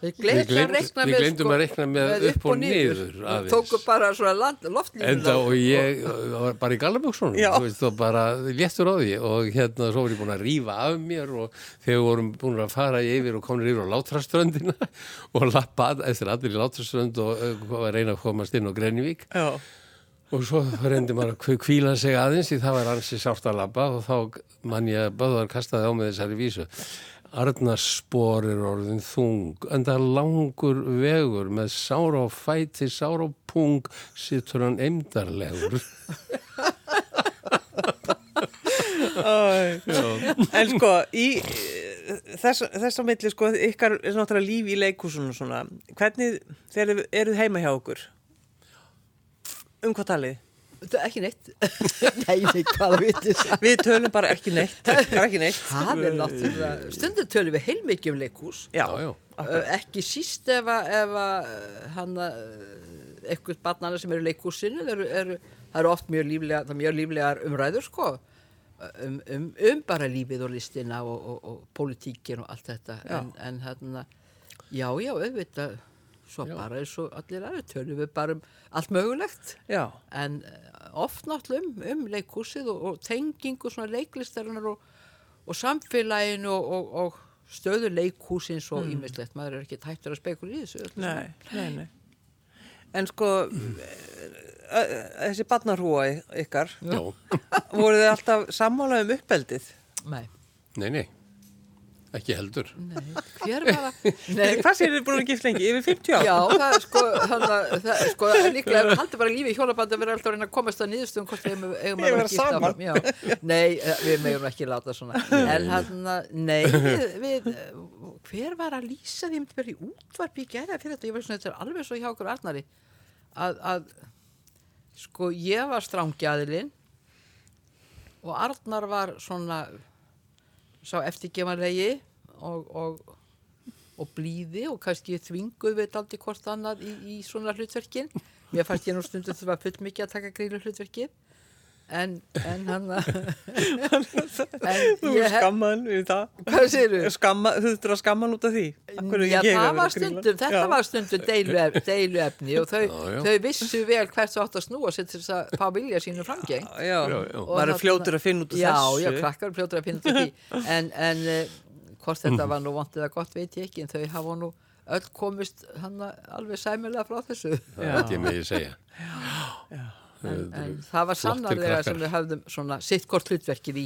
S3: Við
S2: Við
S3: glemdum að rekna
S2: við
S3: með,
S2: með upp og niður aðeins.
S3: Tóku bara svona land, loftlínulag.
S2: Enda og ég var bara í gallaböksunum,
S1: Já.
S2: þú veist, og bara léttur á því og hérna svo var ég búin að rífa af mér og þegar við vorum búin að fara yfir og komin yfir á Látraströndina og lappa að- eftir allir í Látraströnd og var reyna að komast inn á Grenvík
S1: Já,
S2: og svo reyndi maður að kvíla sig aðeins því það var ansi sárt að lappa og þá mann ég að Böðvar kastaði á mig þessari vísu. Arnarspor er orðin þung, enda langur vegur með sár á fæti, sár á pung, sittur hann eimdarlegur.
S1: en sko, í eh, þess, þess á milli, sko, ykkar er náttúrulega líf í leikúsunum svona. Hvernig, þegar þið eruð heima hjá okkur, um hvað talið?
S3: Er ekki neitt. Nei.
S1: Við tölum bara ekki neitt, ekki neitt.
S3: Það er náttúrulega, stundum tölum við heilmikið um leikhús.
S1: Já,
S2: Já,
S3: ekki síst ef að, ef að hann eitthvað barnana sem eru í leikhúsinu eru, eru, það oft mjög líflega, það er mjög líflegar umræður sko um, um, um bara lífið og listina og, og, og politíkin og allt þetta
S1: Já.
S3: en, en hérna já, já, auðvitað svo bara eins og allir aðra tölum við bara um allt mögulegt.
S1: Já,
S3: en eh, oft náttúrulega um, um leikhúsið og, og tengingu svona leiklistarinnar og, og samfélaginu og, og, og stöðu leikhúsins og ímislegt, maður er ekki tættur að spekula í þessu öllu
S1: nei, nei, nei. En sko, þessi barnarhúa ykkar,
S2: Já,
S1: voru þið alltaf sammála um uppeldið?
S3: Nei,
S2: nei, nei, ekki heldur.
S3: nei, hver var að Nei,
S1: Hvað sér þið búin að gift lengi? Yfir 50 ár?
S3: Já, það er sko, þannig að það er sko, líklega við haldum bara lífi í hjólabandi að vera alltaf að reyna að komast að nýðustum hvort við eigum, að
S1: vera
S3: vera gift
S1: saman.
S3: áfram. Já, nei, eh, við megum ekki láta svona. En hann, nei, við, við, hver var að lýsa því, ég myndi verið í útvarpi í gerða fyrir þetta, ég veist svona, þetta er alveg svo hjá okkur Arnari, að, að sko, ég var strángjaðilinn og Arnar var svona sá eftirgemanlegi og, og, og blíði og kannski þvinguð við aldrei hvort annað í, í svona hlutverkin. Mér fannst ég nú stundum það var full mikið að taka grílu hlutverkið en, en hann en
S1: Þú
S3: ég
S1: er skamman við það.
S3: hvað segir
S1: Skamma, þú þurftur að skamman út af því.
S3: Já,
S1: ég að
S3: það var stundum, þetta
S1: Já.
S3: var stundum deiluefni, deiluefni og þau,
S2: Já, já.
S3: þau vissu vel hvert það átt að snúa sér til þess að fá vilja sínu framgeng
S1: Já,
S2: Já, já.
S3: Og
S1: maður er fljótur að finna út af
S3: já,
S1: þessu.
S3: Já, krakkar eru fljótur að finna út af því en, en uh, hvort þetta var nú vant eða gott veit ég ekki en þau hafa nú öll komist hann alveg sæmilega frá þessu
S2: Það er ég megi segja.
S3: En, en það var sannarlega sem við höfðum svona sitt hvort hlutverkið í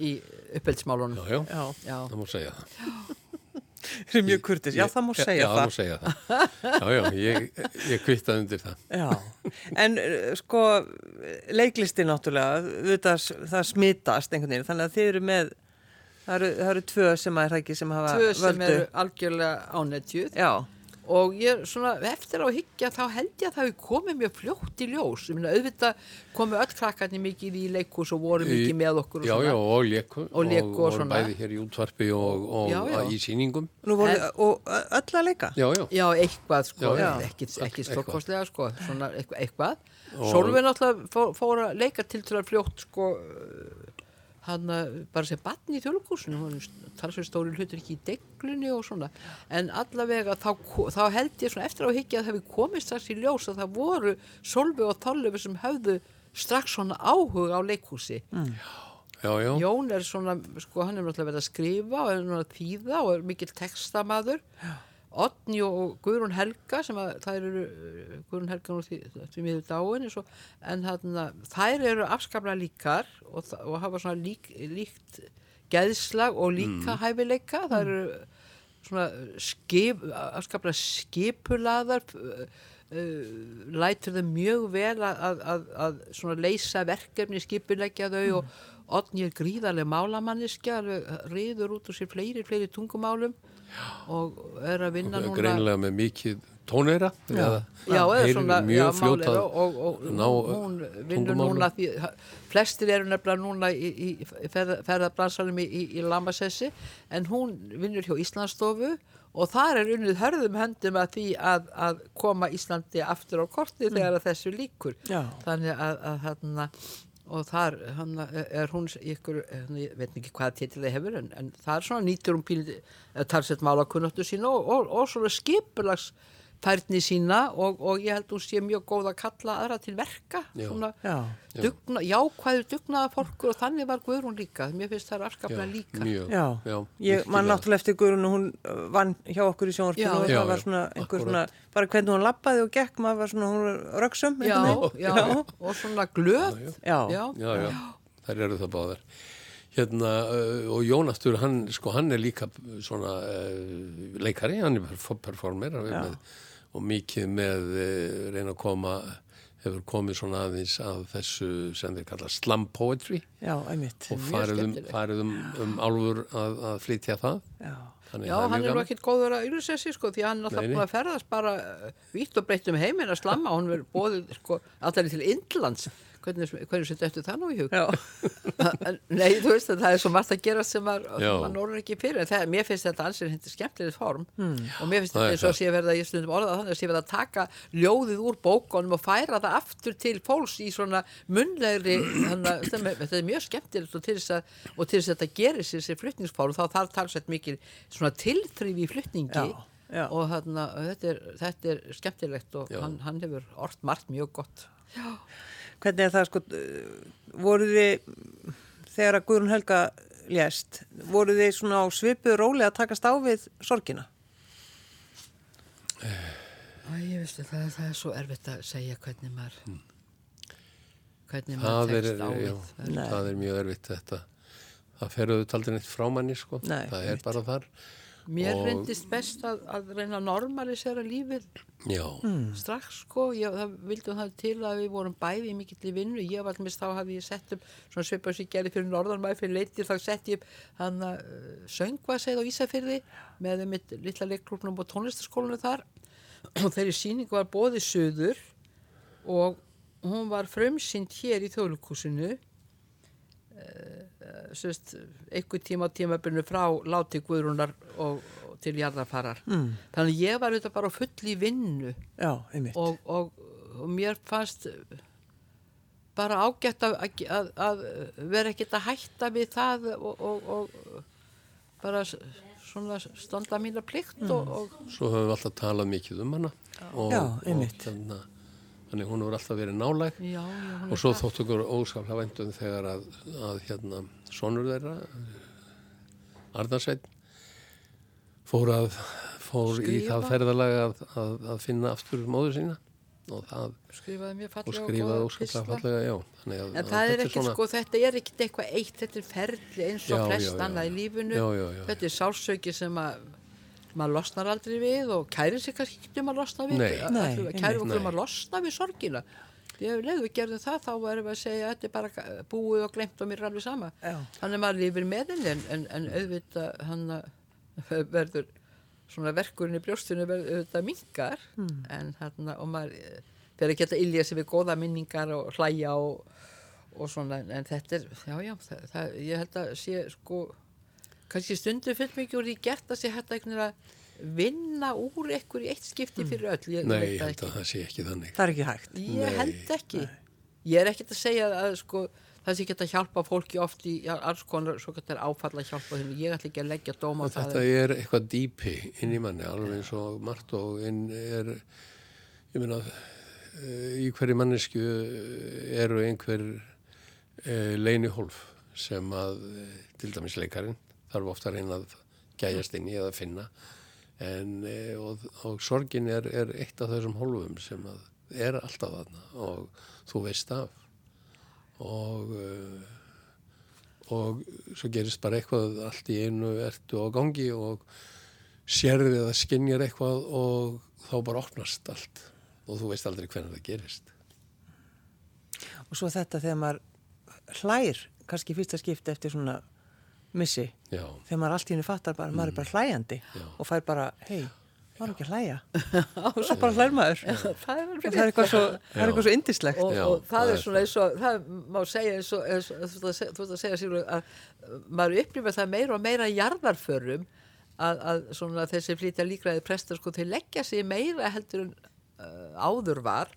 S3: í uppeldismálunum
S2: Já, já,
S1: Já,
S3: Já.
S2: það má segja það.
S1: það er mjög kurtis. Já, það má segja
S2: já, það.
S1: það.
S2: má segja það. Já, já, ég, ég kvittaði undir það.
S1: Já, en uh, sko leiklisti náttúrulega, það, það smitast einhvern veginn, þannig að þið eru með, það eru, það eru tvö sem að er ekki sem hafa
S3: tvö sem
S1: völdu.
S3: eru algjörlega ánættjuð
S1: Já,
S3: og ég svona eftir á að hyggja þá held ég að það hefur komið mjög fljótt í ljós ég meina auðvitað komu öll krakkarnir mikið í leikhús og voru mikið með okkur og
S2: Já,
S3: svona
S2: já, og leku.
S3: Og léku og
S2: voru bæði hér í útvarpi og, og
S3: Já, já.
S2: í sýningum.
S1: nú voru,
S3: En-
S1: og öll að leika.
S2: Já, já.
S3: Já, eitthvað sko,
S2: Já, já.
S3: ekki, ekki
S2: Eitthvað.
S3: stórkostlega sko, svona eitthvað.
S2: Og-
S3: Sólveig náttúrulega fór, fór að leika til til að fljótt sko hann bara sem batn í þjóðlugúsinu hann tala svo stóri hlutur ekki í deglunni og svona, en allavega þá, þá held ég svona eftir á að hyggja að það hefur komist strax í ljós að það voru Sólveig og Þorleifur sem höfðu strax svona áhuga á leikhúsi
S2: Já, já.
S3: Jón er svona, sko, hann er náttúrulega verið að skrifa og er náttúrulega að þýða og er mikill textamaður. Odni og Guðrún Helga sem að þær eru, Guðrún Helga nú því, því miður dáin og, en þarna, þær eru afskaplega líkar og, og hafa svona lík, líkt geðslag og líka hæfileika. Það eru svona skip, afskaplega skipulaðar uh, lætur þau mjög vel að, að, að, svona leysa verkefni, skipuleggja þau og Odni er gríðarlega málamanniska alveg riður út úr sér fleiri, fleiri tungumálum og er að vinna núna
S2: Greinilega með mikið tónera. Já,
S3: Já, eða svona
S2: mjög
S3: já,
S2: að
S3: og, og, og
S2: ná
S3: hún vinnur núna því, flestir eru nefnilega núna í, í ferða, ferðabransalum í, í, í Lambasessi en hún vinnur hjá Íslandsstofu og þar er unnið hörðum höndum að því að, að koma Íslandi aftur á korti þegar að þessu líkur
S1: Já.
S3: þannig að, að þarna og þar er hún ykkur, ég veit ekki hvaða titill það hefur en, en það er svona nýtur hún píl talsett málakunnáttu sína og, og, og svona skipulags færni sína og, og ég held hún sé mjög góð að kalla aðra til verka.
S2: Já.
S3: svona
S1: Já.
S3: dugna, jákvæður dugnaða fólkur og þannig var Guðrún líka. Mér finnst það afskaplega líka.
S2: Mjög,
S1: Já,
S2: já
S1: ég man náttúrulega eftir Guðrún og hún uh, vann hjá okkur í sjónvarpinu
S3: Já.
S1: og
S2: Já,
S1: það var svona einhver svona, bara hvernig hún lappaði og gekk, maður var svona, hún var röksum
S3: já, já, og svona glöð.
S1: Já.
S3: já,
S2: Já, já, þær eru það báðar. Hérna, uh, og Jónastur, hann, sko, hann er líka svona uh, leikari, hann er perf- performer hann er með, og mikið með uh, reyna að koma, hefur komið svona aðeins að þessu sem þeir kalla slam poetry.
S1: Já, einmitt.
S2: og farið um, farið um, um álfur að, að flytja það.
S1: Já.
S3: Já,
S2: það
S3: hann er nú ekkert góður að ylsessi sko því hann er alltaf búin að ferðast bara vítt og breytt um heiminn að slamma. Hún verður bóðið sko alltaf til Indlands hvernig, hvernig setja eftir það nú í hug
S1: Já.
S3: Nei, þú veist að það er svo margt að gera sem maður
S2: Já.
S3: man orður ekki fyrir en það, mér finnst þetta ansið hindi skemmtileg form
S1: Hmm.
S3: og mér finnst þetta
S2: er
S3: eins og að sé verða ég stundum orða þannig að sé verða að taka ljóðið úr bókonum og færa það aftur til fólks í svona munlegri að þetta er- þetta er mjög skemmtilegt og til þess að, og til þess að þetta gerir sér sér flutningsform þá þarf talsett mikil svona tilþrif í flutningi
S1: Já, já.
S3: og þarna, þetta, er, þetta er skemmtilegt og
S2: Já.
S3: hann, hann hefur orrt margt mjög gott
S1: Hvernig er það sko, voruð þið, þegar að Guðrún Helga lést, voruð þið svona á svipu róli að takast á við sorgina?
S3: Æ, ég veist það, það er svo erfitt að segja hvernig maður hvernig
S2: Hmm. Það
S3: maður
S2: er,
S3: tekst á
S2: já,
S3: við er-
S1: Nei.
S2: það er mjög erfitt þetta. Það fer auðvitað aldrei neitt frá manni, sko.
S1: Nei,
S2: það er
S1: einmitt.
S2: bara þar.
S3: Mér
S2: Og-
S3: reyndist best að, að reyna að normalisera lífið
S2: Já,
S3: strax sko, ég, það vildum það til að við vorum bæði í mikill í vinnu, ég var allmis þá hafði ég sett upp svona svipað sem ég gerði fyrir norðanmæði fyrir leitir, þá sett ég upp hann að uh, söngvaseið á Ísafyrði með mitt litla leikklubnum og tónlistaskólanu þar. Og þeirri síning var bóðið söður og hún var frumsýnd hér í þjóðlugkúsinu sérst, einhver tíma á tímabunni frá láti Guðrúnar og, og til jarðarfarar mm. þannig ég var auðvitað bara full í vinnu
S1: Já, einmitt.
S3: og, og, og mér fannst bara ágætt að, að, að vera ekkert að hætta við það og, og, og bara svona standa mína plikt og, og
S2: svo höfum við alltaf talað mikið um hana og,
S1: Já, einmitt.
S2: Og þannig hún hefur alltaf verið nálæg
S3: já, já,
S2: og svo þótt okkur óskaplega væntum þegar að, að hérna sonur þeirra Arnarsveit fór að fór í það ferðalag að, að, finna aftur móður sína og það
S3: skrifaði
S2: og
S3: fallega
S2: skrifaði
S3: góða
S2: óskaplega
S3: pistla.
S2: fallega já þannig að, að
S3: það er
S2: þetta
S3: ekkert
S2: svona-
S3: sko, þetta er ekkert eitthvað eitt, þetta er ferli eins og
S2: Já,
S3: flest annað í lífinu.
S2: Já, já, já.
S3: Þetta er sálsöki sem að maður losnar aldrei við og kærir sig kannski ekki um að losna við. Kærir okkur um að losna við sorgina. Leðu við gerðum það þá erum við að segja að þetta er bara búið og glemt og mér er alveg sama.
S1: Já.
S3: Þannig að maður lifir með henni en, en, en auðvitað hann að verður svona verkurinn í brjóstinu verður auðvitað mingar
S1: Hmm.
S3: en hann og maður eh, fer að geta ilja sig við góða minningar og hlæja og, og svona en þetta er, já já, það, það, ég held að sé sko kannski stundu fullt mikið úr því gert að sé hægt að vinna úr ekkur í eitt skipti fyrir öll ég.
S2: Nei, ég held
S3: ekki.
S2: að það sé ekki þannig
S1: Það er ekki hægt.
S3: Ég
S2: Nei.
S3: held ekki. Ég er ekkert að segja að sko, það sé ekki að hjálpa fólki oft í alls konar svo gett er áfalla að hjálpa þeim. Ég ætla ekki að leggja dóma á það.
S2: þetta er eitthvað dýpi inn í manni, alveg eins og margt og inn er, ég meina, eh, í hverju mannesku eru einhver e, leinihólf sem að, eh, til dæmis leikarinn, þarf ofta að reyna að gæjast inn í eða finna. En, e, og, og sorgin er, er eitt af þessum hólfum sem er alltaf þarna og þú veist af. Og... E, og svo gerist bara eitthvað allt í einu ertu á gangi og sérði eða skinjar eitthvað og þá bara opnast allt og þú veist aldrei hvernig það gerist
S1: Og svo þetta þegar maður hlær, kannski fyrsta skipti eftir svona missi,
S2: já,
S1: þegar maður allt í henni fattar bara, maður er bara hlæjandi
S2: Já.
S1: og fær bara, hei, maður er ekki að hlæja. og svo bara hlær maður.
S3: það er
S1: það er eitthvað svo, það er eitthvað svo indislegt.
S3: og,
S2: Já,
S3: og það
S2: það
S3: er svona eins og það má segja eins og, þú veist að segja- þú veist að uh, maður upplifir það meira og meira jarðarförum að, að svona þessi flytja líkraði prestar sko þeir leggja sig meira heldur en uh, áður var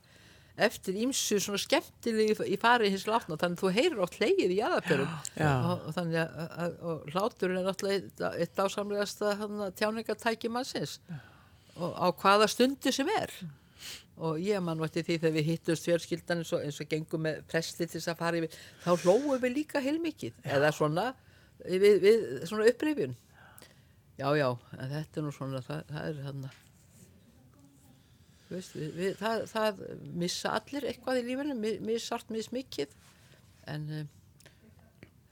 S3: eftir ímsu svona skemmtilegi í fari hins látna þannig að þú heyrir oft hleyið í jarðarförum
S1: Já.
S3: og, og þannig að, að og hlátur er náttúrulega eitt, ásamlegasta tjáningatæki mannsins. Og á hvaða stundu sem er. Og ég mann vart í því þegar við hittumst fjölskyldan eins eins og gengum með presti til þess að fara yfir þá hlóum við líka heilmikið. Eða svona við, við svona upprifjun. Já já, en þetta er nú svona það, það er hann veist, við, við, það, það missa allir eitthvað í lífinu mi- missart, missmikið en um,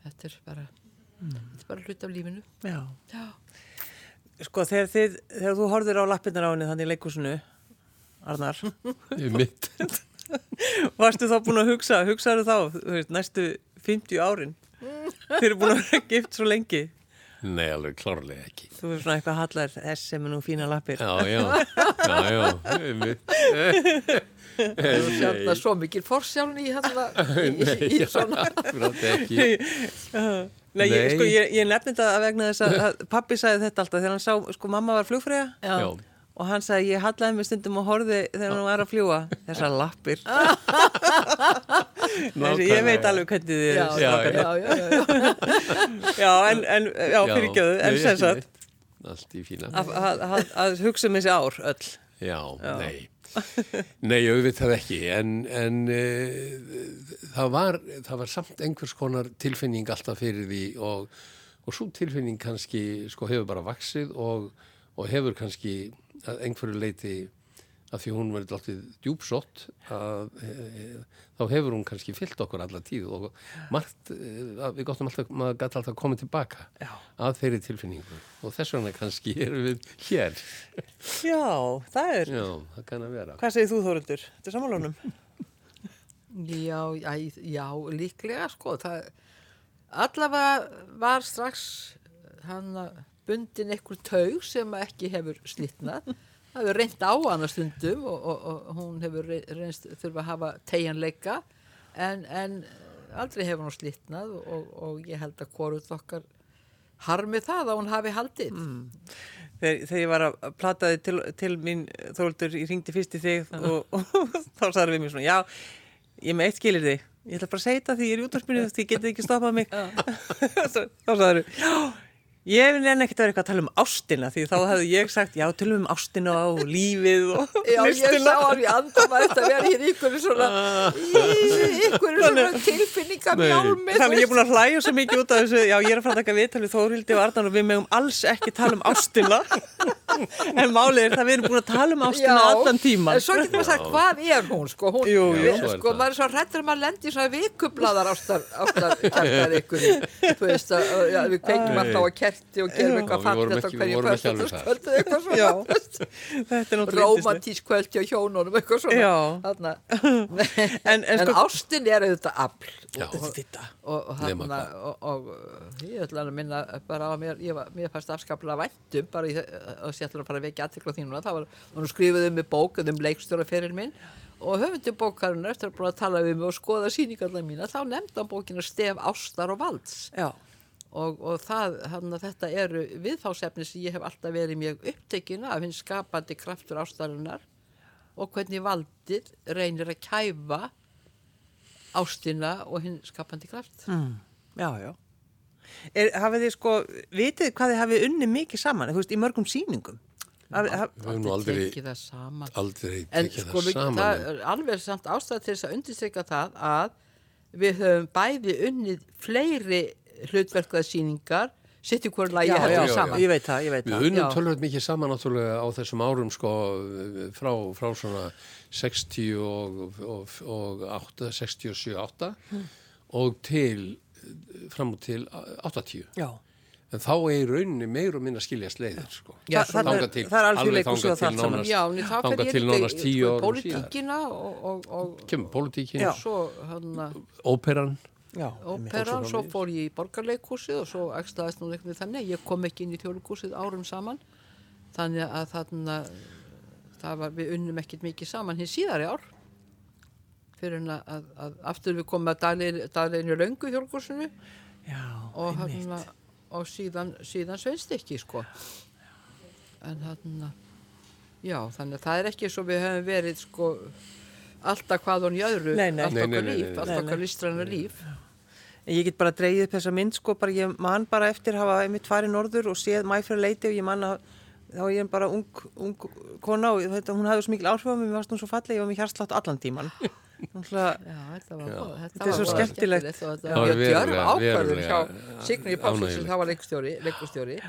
S3: þetta er bara þetta er bara hlut af lífinu.
S1: Já.
S3: já,
S1: Sko, þegar, þið, þegar þú horfir á lappirnar á henni þannig í leikúsinu, Arnar,
S2: Í mitt.
S1: Varstu þá búin að hugsa, hugsaðu þá, veist, næstu 50 árin? Þið eru búin að vera gift svo lengi.
S2: Nei, alveg klárlega ekki.
S1: Þú er svona eitthvað hallar þess sem er nú fína lappir.
S2: Já, já, já, já,
S3: það er sjálfna svo mikil forsjálni í, hana, í, í, í svona
S2: Akkurat ekki.
S1: Nei, ég,
S2: Nei.
S1: sko, ég, ég nefndi þetta að vegna þess að pappi sagði þetta alltaf þegar hann sá, sko, mamma var flugfræða
S3: já,
S2: Já,
S1: og hann sagði, ég hallaði mig stundum og horfi þegar hann var að fljúa, þessar lappir. Þessi, ég veit alveg hvernig þið eru.
S3: já, já, já, já.
S1: Já, en, en já, fyrirgjöðu, en sem sagt, að, að, að, að hugsa um þessi ár öll.
S2: Já, nei Nei, auðvitað ekki en, en e, það, var, það var samt einhvers konar tilfinning alltaf fyrir því og, og svo tilfinning kannski sko hefur bara vaksið og, og hefur kannski að einhverju leiti að því hún verið alltaf djúpsott að e, þá hefur hún kannski fyllt okkur alla tíð og margt, e, að við gottum alltaf, maður gæti alltaf komið tilbaka
S1: Já.
S2: að þeirri tilfinningu og þess vegna kannski erum við hér.
S1: Já, það er,
S2: Já, það kann að vera.
S1: hvað segir þú Þórildur? Þetta er samanlónum?
S3: Já, já, já, líklega sko það, allavega var strax hann bundin einhver taug sem ekki hefur slitnað. Það hefur reynd á hana stundum og, og, og hún hefur re- reynst þurfa að hafa tegjanleika en, en aldrei hefur hún slitnað og, og ég held að hvorut okkar harmi það að hún hafi haldið.
S1: Þegar, þegar ég var að plata þig til, til mín Þórildur, ég ringdi fyrst í þig og, þá sagði við mér svona, já, ég með eitt skilir þig. Ég ætla bara að segja þetta því ég er í útvarpinu því ég geti ekki stoppað mig. Þá sagði við, já, ég vil enn ekkert vera eitthvað að tala um ástina því þá hefði ég sagt, já, tölum um ástina og lífið og
S3: Já, ég
S1: listina.
S3: sá hann í andama eftir að vera hér í ykkur svona, ykkur svona tilfinningamjálmi.
S1: Þannig ég er búin að hlæja svo mikið út af þessu, já ég er að fara að taka viðtal við Þórildi og Arnan og við megum alls ekki tala um ástina. en málið er það við erum búin að tala um ástina allan tíman.
S3: En svo getur maður sagt, hvað er hún, sko? Hún,
S1: Jú,
S2: jú.
S3: við-
S2: er
S3: Sko, maður er svo hrættur að maður lendi í svona vikublaðar ástar, ástar kjartar ykkur þú veist, að, að, já, við kveikjum alltaf á kerti og gerum
S2: Já,
S3: eitthvað
S2: ekki- við
S3: hverju kvöld.
S1: Já, þetta er.
S3: Rómantísk kvöld hjá hjónunum, eitthvað svona.
S1: Já.
S3: Þarna.
S1: En- en sko-
S3: ástin er auðvitað afl.
S2: Já.
S1: Þetta.
S3: og,
S2: hvað.
S3: og, og uh, ég ætla að minna bara á mér, ég var, mér fannst afskaplega væntum bara í þess ég ætla að fara að vekja aðtekla þínuna, það var, var skrifuð um mig bók um leikstjóra fyrir minn og höfundi bókarinnar eftir að búin að tala við mig og skoða sýningarna mína, þá nefndi hann bókina Stef Ástar og Valds. Og, og það, hann þetta eru viðfásefni sem ég hef alltaf verið mjög upptekina af hinn skapandi kraftur ástarinnar og hvernig valdið reynir að kæfa ástina og hinn skapandi kraft.
S1: Já, já. Er, hafið þið sko, vitið hvað þið hafið unni mikið saman, þú veist, í mörgum haf,
S2: Við höfum nú aldrei,
S3: tekið það saman
S2: aldrei
S3: en
S2: tekið
S3: sko
S2: það
S3: við,
S2: saman.
S3: það
S2: en-
S3: er alveg samt ástæða til þess að undirstryka það að við höfum bæði unnið fleiri hlutverkaðsýningar sitt í hverju lagi
S1: já, já,
S3: við saman
S1: ég veit það, ég veit
S2: Við
S1: það.
S2: unnum
S3: Já.
S2: tölvöld mikið saman náttúrulega á þessum árum sko frá, frá svona 60 og, og, og 8, 67, 8 og til fram og til 80
S1: Já,
S2: en þá er í rauninni meir og minna skiljast leiðir sko.
S3: Já,
S1: það- það er-
S2: til-
S1: það er
S2: alveg þangað til nánast-
S3: Já, en þá
S2: þangað til nánast tíu árum síðar.
S3: pólitíkina og, og, og,
S2: kemur
S3: svo hann
S2: óperan.
S3: Óperan, svo fór ég í borgarleikhúsið og svo ekstaðist nú einhvern veginn þannig ég kom ekki inn í þjóðleikhúsið árum saman. Þannig að þarna það var, við unnum ekkert mikið saman hins síðari ár fyrir en að, að, að aftur við komum að dagleginu þjóðleikhúsinu
S1: Já,
S3: og, hann, og síðan, síðan sveinst ekki sko en hann já þannig að það er ekki svo við höfum verið sko alltaf hvað hún í öðru
S1: Nei, nei.
S3: allt
S2: Nei, nei,
S3: okkar líf,
S2: nei, nei.
S3: allt
S1: Nei,
S3: okkar
S1: nei.
S3: listræna líf
S1: En Ég get bara dreigið upp þessa mynd sko, bara ég man bara eftir hafa einmitt farið norður og séð mæfra leiti og ég man að þá er ég bara ung, ung kona og þetta, hún hafði svo mikil áhrif á mig, mér varst hún svo falleg, ég var mér hjarslátt allan tíman.
S3: Þetta var,
S2: Já.
S3: góð, þetta
S1: Þetta er
S3: var
S1: svo skemmtilegt.
S3: og þetta
S2: Það
S3: var djörf ákvarður hjá Signir Pálsson sem þá var leikstjóri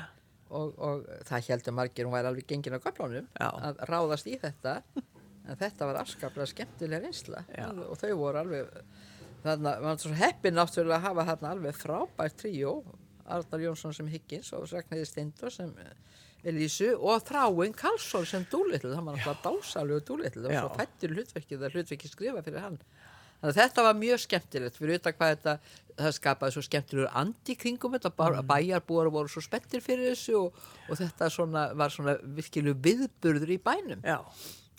S3: og, og það heldur margir hún væri alveg gengin á göflunum
S1: Já.
S3: að ráðast í þetta en þetta var afskaplega skemmtilega reynsla
S1: Já.
S3: og þau voru alveg þarna, maður var svo heppin náttúrulega að hafa þarna alveg frábært tríó Arnar Jónsson sem Higgins og Ragnæði Steindur sem Elísu og Þráin Karlsson sem Dúlitl, það var náttúrulega dásalegu Dúlitl, það var
S1: Já.
S3: svo fættur hlutverkið að hlutverkið skrifa fyrir hann Þannig að þetta var mjög skemmtilegt fyrir auðvitað hvað þetta, það skapaði svo skemmtilegur andi kringum þetta, mm. bæjarbúar voru svo spettir fyrir þessu og, og þetta svona, var svona virkilegu viðburður í bænum.
S1: já,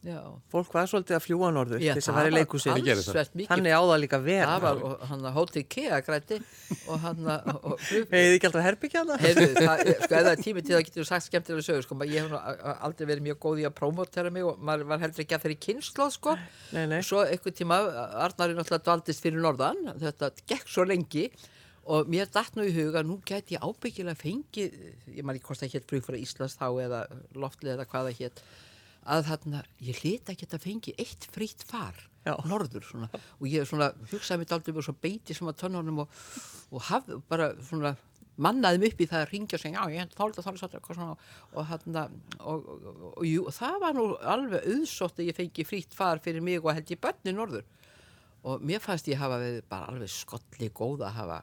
S3: Já,
S1: fólk var svolítið að fljúa norður til þess að
S3: það
S1: fara í
S3: var
S1: leikusið.
S2: Það gerir það.
S3: talsvert mikið.
S1: Þannig á það líka að vera.
S3: Það var og hann að hótið kea græti og hann
S1: þið ekki alltaf herbyggja?
S3: Heyrðu, það, sko, er tími til það getur sagt skemmtilega sögur, sko, ég hef aldrei verið mjög góð í að prómotera mig og maður var heldur ekki að þeirri kynnslóð, sko.
S1: Nei, nei.
S3: Svo einhvern tíma, Arnari náttúrulega dvaldist fyrir norðan, þetta gekk svo lengi og mér datt nú í huga, nú gæti ég ábyggilega fengið, ég man ekki hvort það hétt flug að þarna, ég hlita ekki að fengi eitt frýtt far
S1: Já.
S3: norður svona. Og ég svona hugsaði mitt aldrei svo beiti sem að tönnunum og, og haf, bara svona mannaði mig upp í það að ringja og segja, já, ég þálda, þálda, þálda, svona. Og hann og, og, og, og jú, það var nú alveg auðsótt að ég fengi frítt far fyrir mig og held ég börni norður. Og mér fannst ég hafa verið bara alveg skolli góða að hafa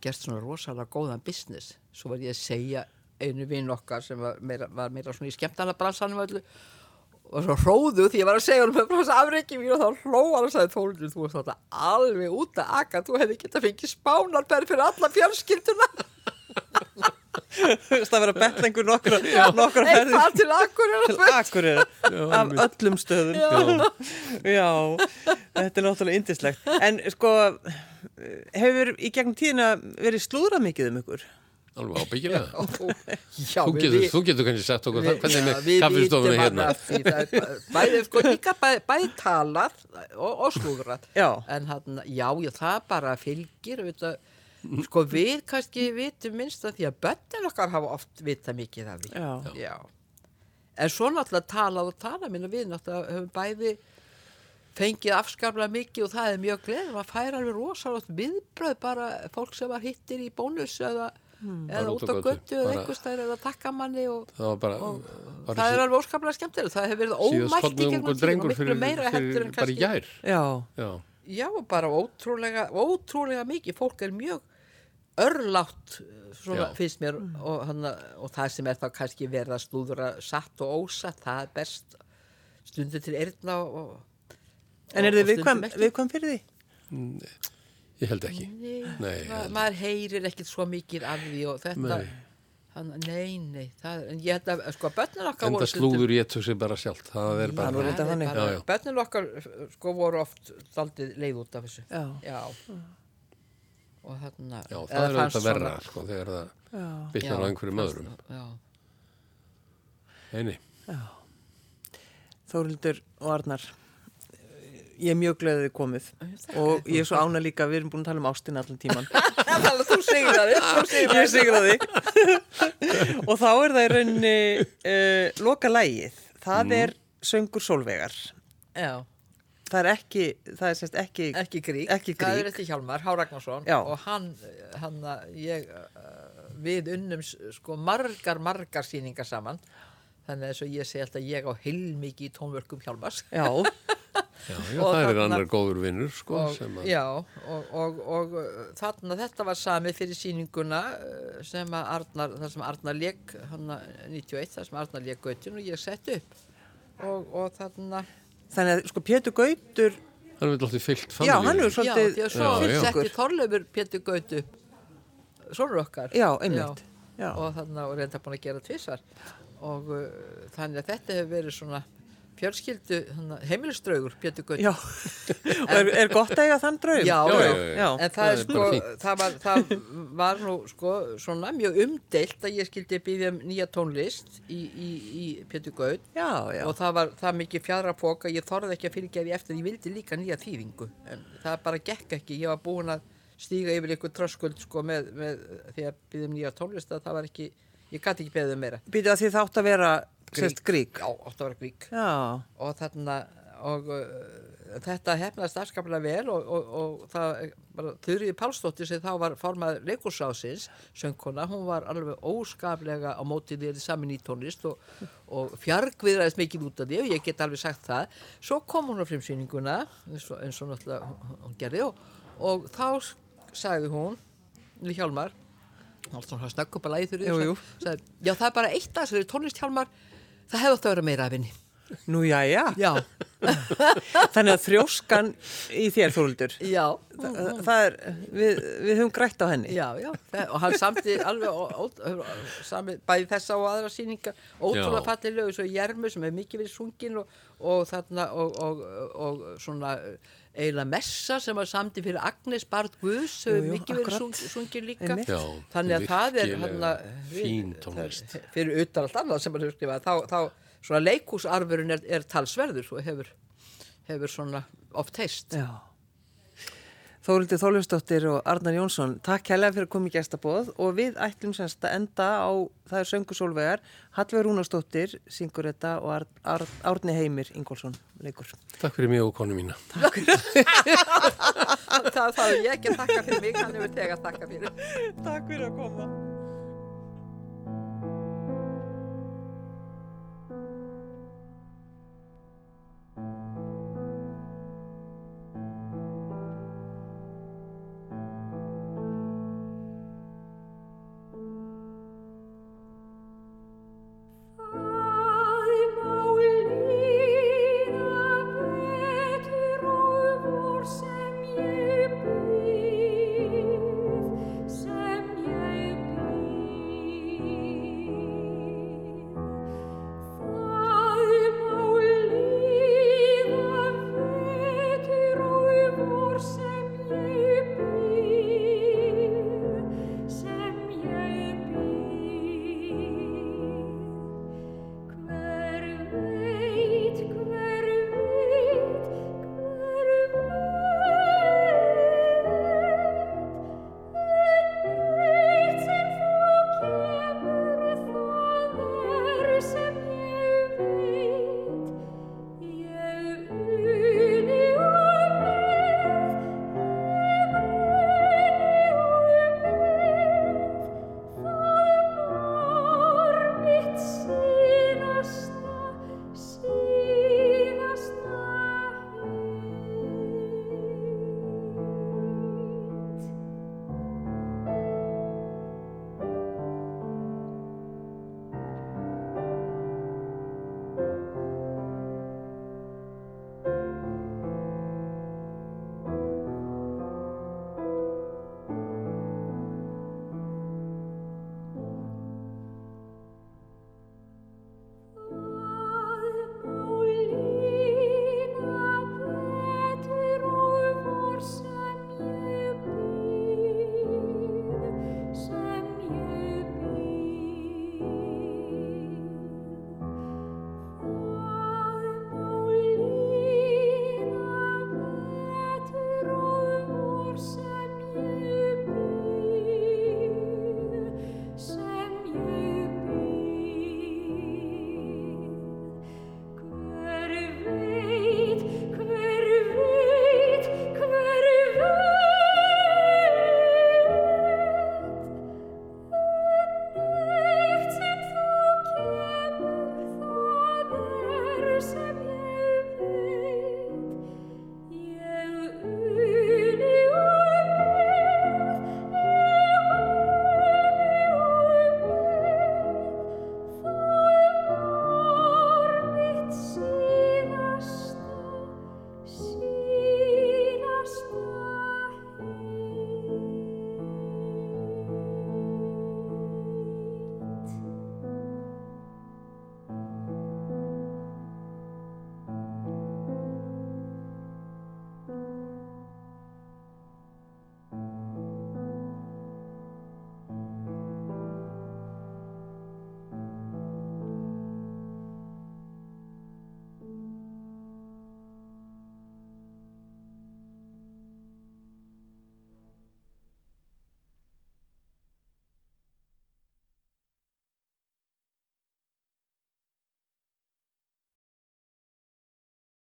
S3: gert svona rosalega góðan business. Svo var ég að segja einu vinn okkar sem var meira, var meira svona í skemmtana bransanum öllu. Og svo hróðu því ég var að segja hann með afreiki mín og þá hló hann og sagði Þórundur þú varst alltaf alveg út að akka þú hefði getað fengið spánarberð fyrir alla fjölskylduna.
S1: Þú veist að vera betlengur nokkra, nokkra
S3: Nei,
S1: ferðir.
S3: það til akkur
S1: til Akureyri af öllum stöðum. Já. já, þetta er náttúrulega indislegt en sko hefur í gegnum tíðina verið slúðrað mikið um ykkur
S2: Alveg ábyggilega.
S3: Já,
S2: Þú getur, þú getur kannski sagt okkur það, hvernig er með
S3: vitum
S2: hérna.
S3: því það er bæði, sko, líka bæði, bæði talað og, og slúðrað
S1: Já.
S3: en hann, já, já, það bara fylgir vita, sko, við kannski vitum minnst að því að börnin okkar hafa oft vita mikið af því
S1: Já.
S3: já. en svo náttúrulega talað og talað minna við náttúrulega höfum bæði fengið afskaplega mikið og það er mjög gleð maður fær alveg rosalegt viðbröð bara fólk sem var hittir í bónus eða, eða
S2: út á
S3: göttu eða
S2: bara-
S3: einhvers stær eða takkamanni og
S2: Það var bara,
S3: og
S2: var
S3: það er alveg óskaplega skemmtilegt. Það hefur verið ómætt í gegnum tíma miklu meira heldur
S2: fyrir
S3: en kannski.
S1: Já,
S2: Já,
S3: já bara ótrúlega ótrúlega mikið, fólk er mjög örlátt svona, finnst mér og, hana, og það sem er þá kannski verið að slúðra satt og ósatt, það er best stundu til og,
S1: en er þið viðkvæm fyrir því?
S2: Ég held ekki.
S3: Nei,
S2: Nei,
S3: ma
S2: ég-
S3: maður heyrir ekkit svo mikið af því og þetta
S2: Nei.
S3: Hann, nei, nei, það, en ég held að sko börnin okkar
S2: Enda
S3: voru stundum-
S2: slúður ég sig bara sjálft. Það er
S1: Það er
S2: bara,
S1: þannig.
S2: Já, já.
S3: Börnin okkar sko voru oft daldið leið út af þessu
S1: Já.
S3: Og þarna
S2: já, það er auðvitað verra,
S3: svona-
S2: sko, þegar það
S1: Já.
S2: bitnar á
S3: Já,
S2: einhverjum öðrum.
S3: Já,
S2: Eini,
S1: Þórildur og Arnar ég er mjög gleðið komið og ég er svo ána líka, við erum búin að tala um ástin allan tíman
S3: þú segir það þú segir
S1: ég sigraði og þá er það í rauninni uh, loka lægið, það er söngur sólvegar.
S3: Já,
S1: það er ekki, það er sérst ekki
S3: ekki grík.
S1: Ekki
S3: Það er eftir Hjálmar, Há Ragnarsson.
S1: Já.
S3: og hann, hann ég, uh, við unnum sko margar, margar sýningar saman. Þannig að þess að ég segi alltaf ég á heilmikið í tónverkum Hjálmars.
S1: Já,
S2: já, já, það er annar góður vinnur, sko,
S3: og,
S2: sem að,
S3: já, og, og, og uh, þarna þetta var samið fyrir sýninguna uh, sem að Arnar, þar sem Arnar leik hann 91, þar sem Arnar leik gautin og ég sett upp. Og, og þarna
S1: þannig að sko Pétur Gautur
S2: hann er alltaf fyllt
S1: já, hann er
S3: já,
S1: svolítið
S3: því að svo
S2: Já, já.
S3: setti Þorleifur Pétur Gaut upp. Sonur okkar.
S1: Já, einmitt. Já.
S3: og þarna og reynda búin að gera tvisar og uh, þannig að þetta hefur verið svona fjölskyldu heimilistraugur Pétur
S1: Já, og er, er gott að eiga þann draum?
S3: Já,
S2: Já,
S3: já,
S2: já, já.
S3: en það
S2: Það
S3: er sko, það var, það var nú sko svona mjög umdeilt að ég skildi byggja um nýja tónlist í, í, í Pétur
S1: já,
S3: og það var það mikið fjadra pók að ég þorði ekki að fyrirgefi eftir, ég vildi líka nýja þýðingu. En það bara gekk ekki, ég var búin að stíga yfir ykkur tröskuld sko með, með því að byggja um nýja tónlist að það var ekki, ég gæti ekki beðið um meira.
S1: Býtu að því það átt að vera sérst grík?
S3: Já, átt að vera grík.
S1: Já,
S3: og þarna og uh, þetta hefnaðist afskaplega vel og, og, og það bara Þurriði Pálsdóttir sem þá var formað leikursásins, söngkona, hún var alveg óskaplega á móti því saman í tónlist og, og fjargviðraðist mikið út af því og ég get alveg sagt það. Svo kom hún á frimsýninguna eins og, eins og náttúrulega hún- gerði og, og þá sagði hún við Hjálmar alltaf svona snögg upp að þurrið sagði, já það er bara eitt að þessari tónlist Hjálmar það hefði átt að vera meira af henni.
S1: Nú já, já.
S3: Já,
S1: Þannig að þrjóskan í þér Þóruldur
S3: já.
S1: það, það er, við, við höfum grætt á henni.
S3: Já, já, og hann samti alveg sami, bæði þessa og aðra sýningar. Ótrúlega lög svo Jermu sem hefur mikið verið sungin og, og þarna og, og, og svona eiginlega messa sem var samti fyrir Agnes Bard Guðs hefur mikið verið sung, sungin líka.
S2: Já,
S3: þannig að það er hana,
S2: fín tónlist.
S3: fyrir utan allt annað sem hann hefur skrifað þá, þá svona leikhúsarfurinn er, er talsverður og hefur, hefur svona oft heist
S1: Já Þórildi Þólustóttir og Arnar Jónsson, takk kærlega fyrir að koma í gestabóð og við ætlum semst að enda á, það er söngu sólvegar, Hallveig Rúnastóttir, syngur þetta og Ar Ar Árni Heimir Ingólfsson, leikur.
S2: Takk fyrir mig og konu mína.
S3: það þarf ég ekki að þakka fyrir mig, hann hefur þegar þakka fyrir.
S1: Takk fyrir að koma.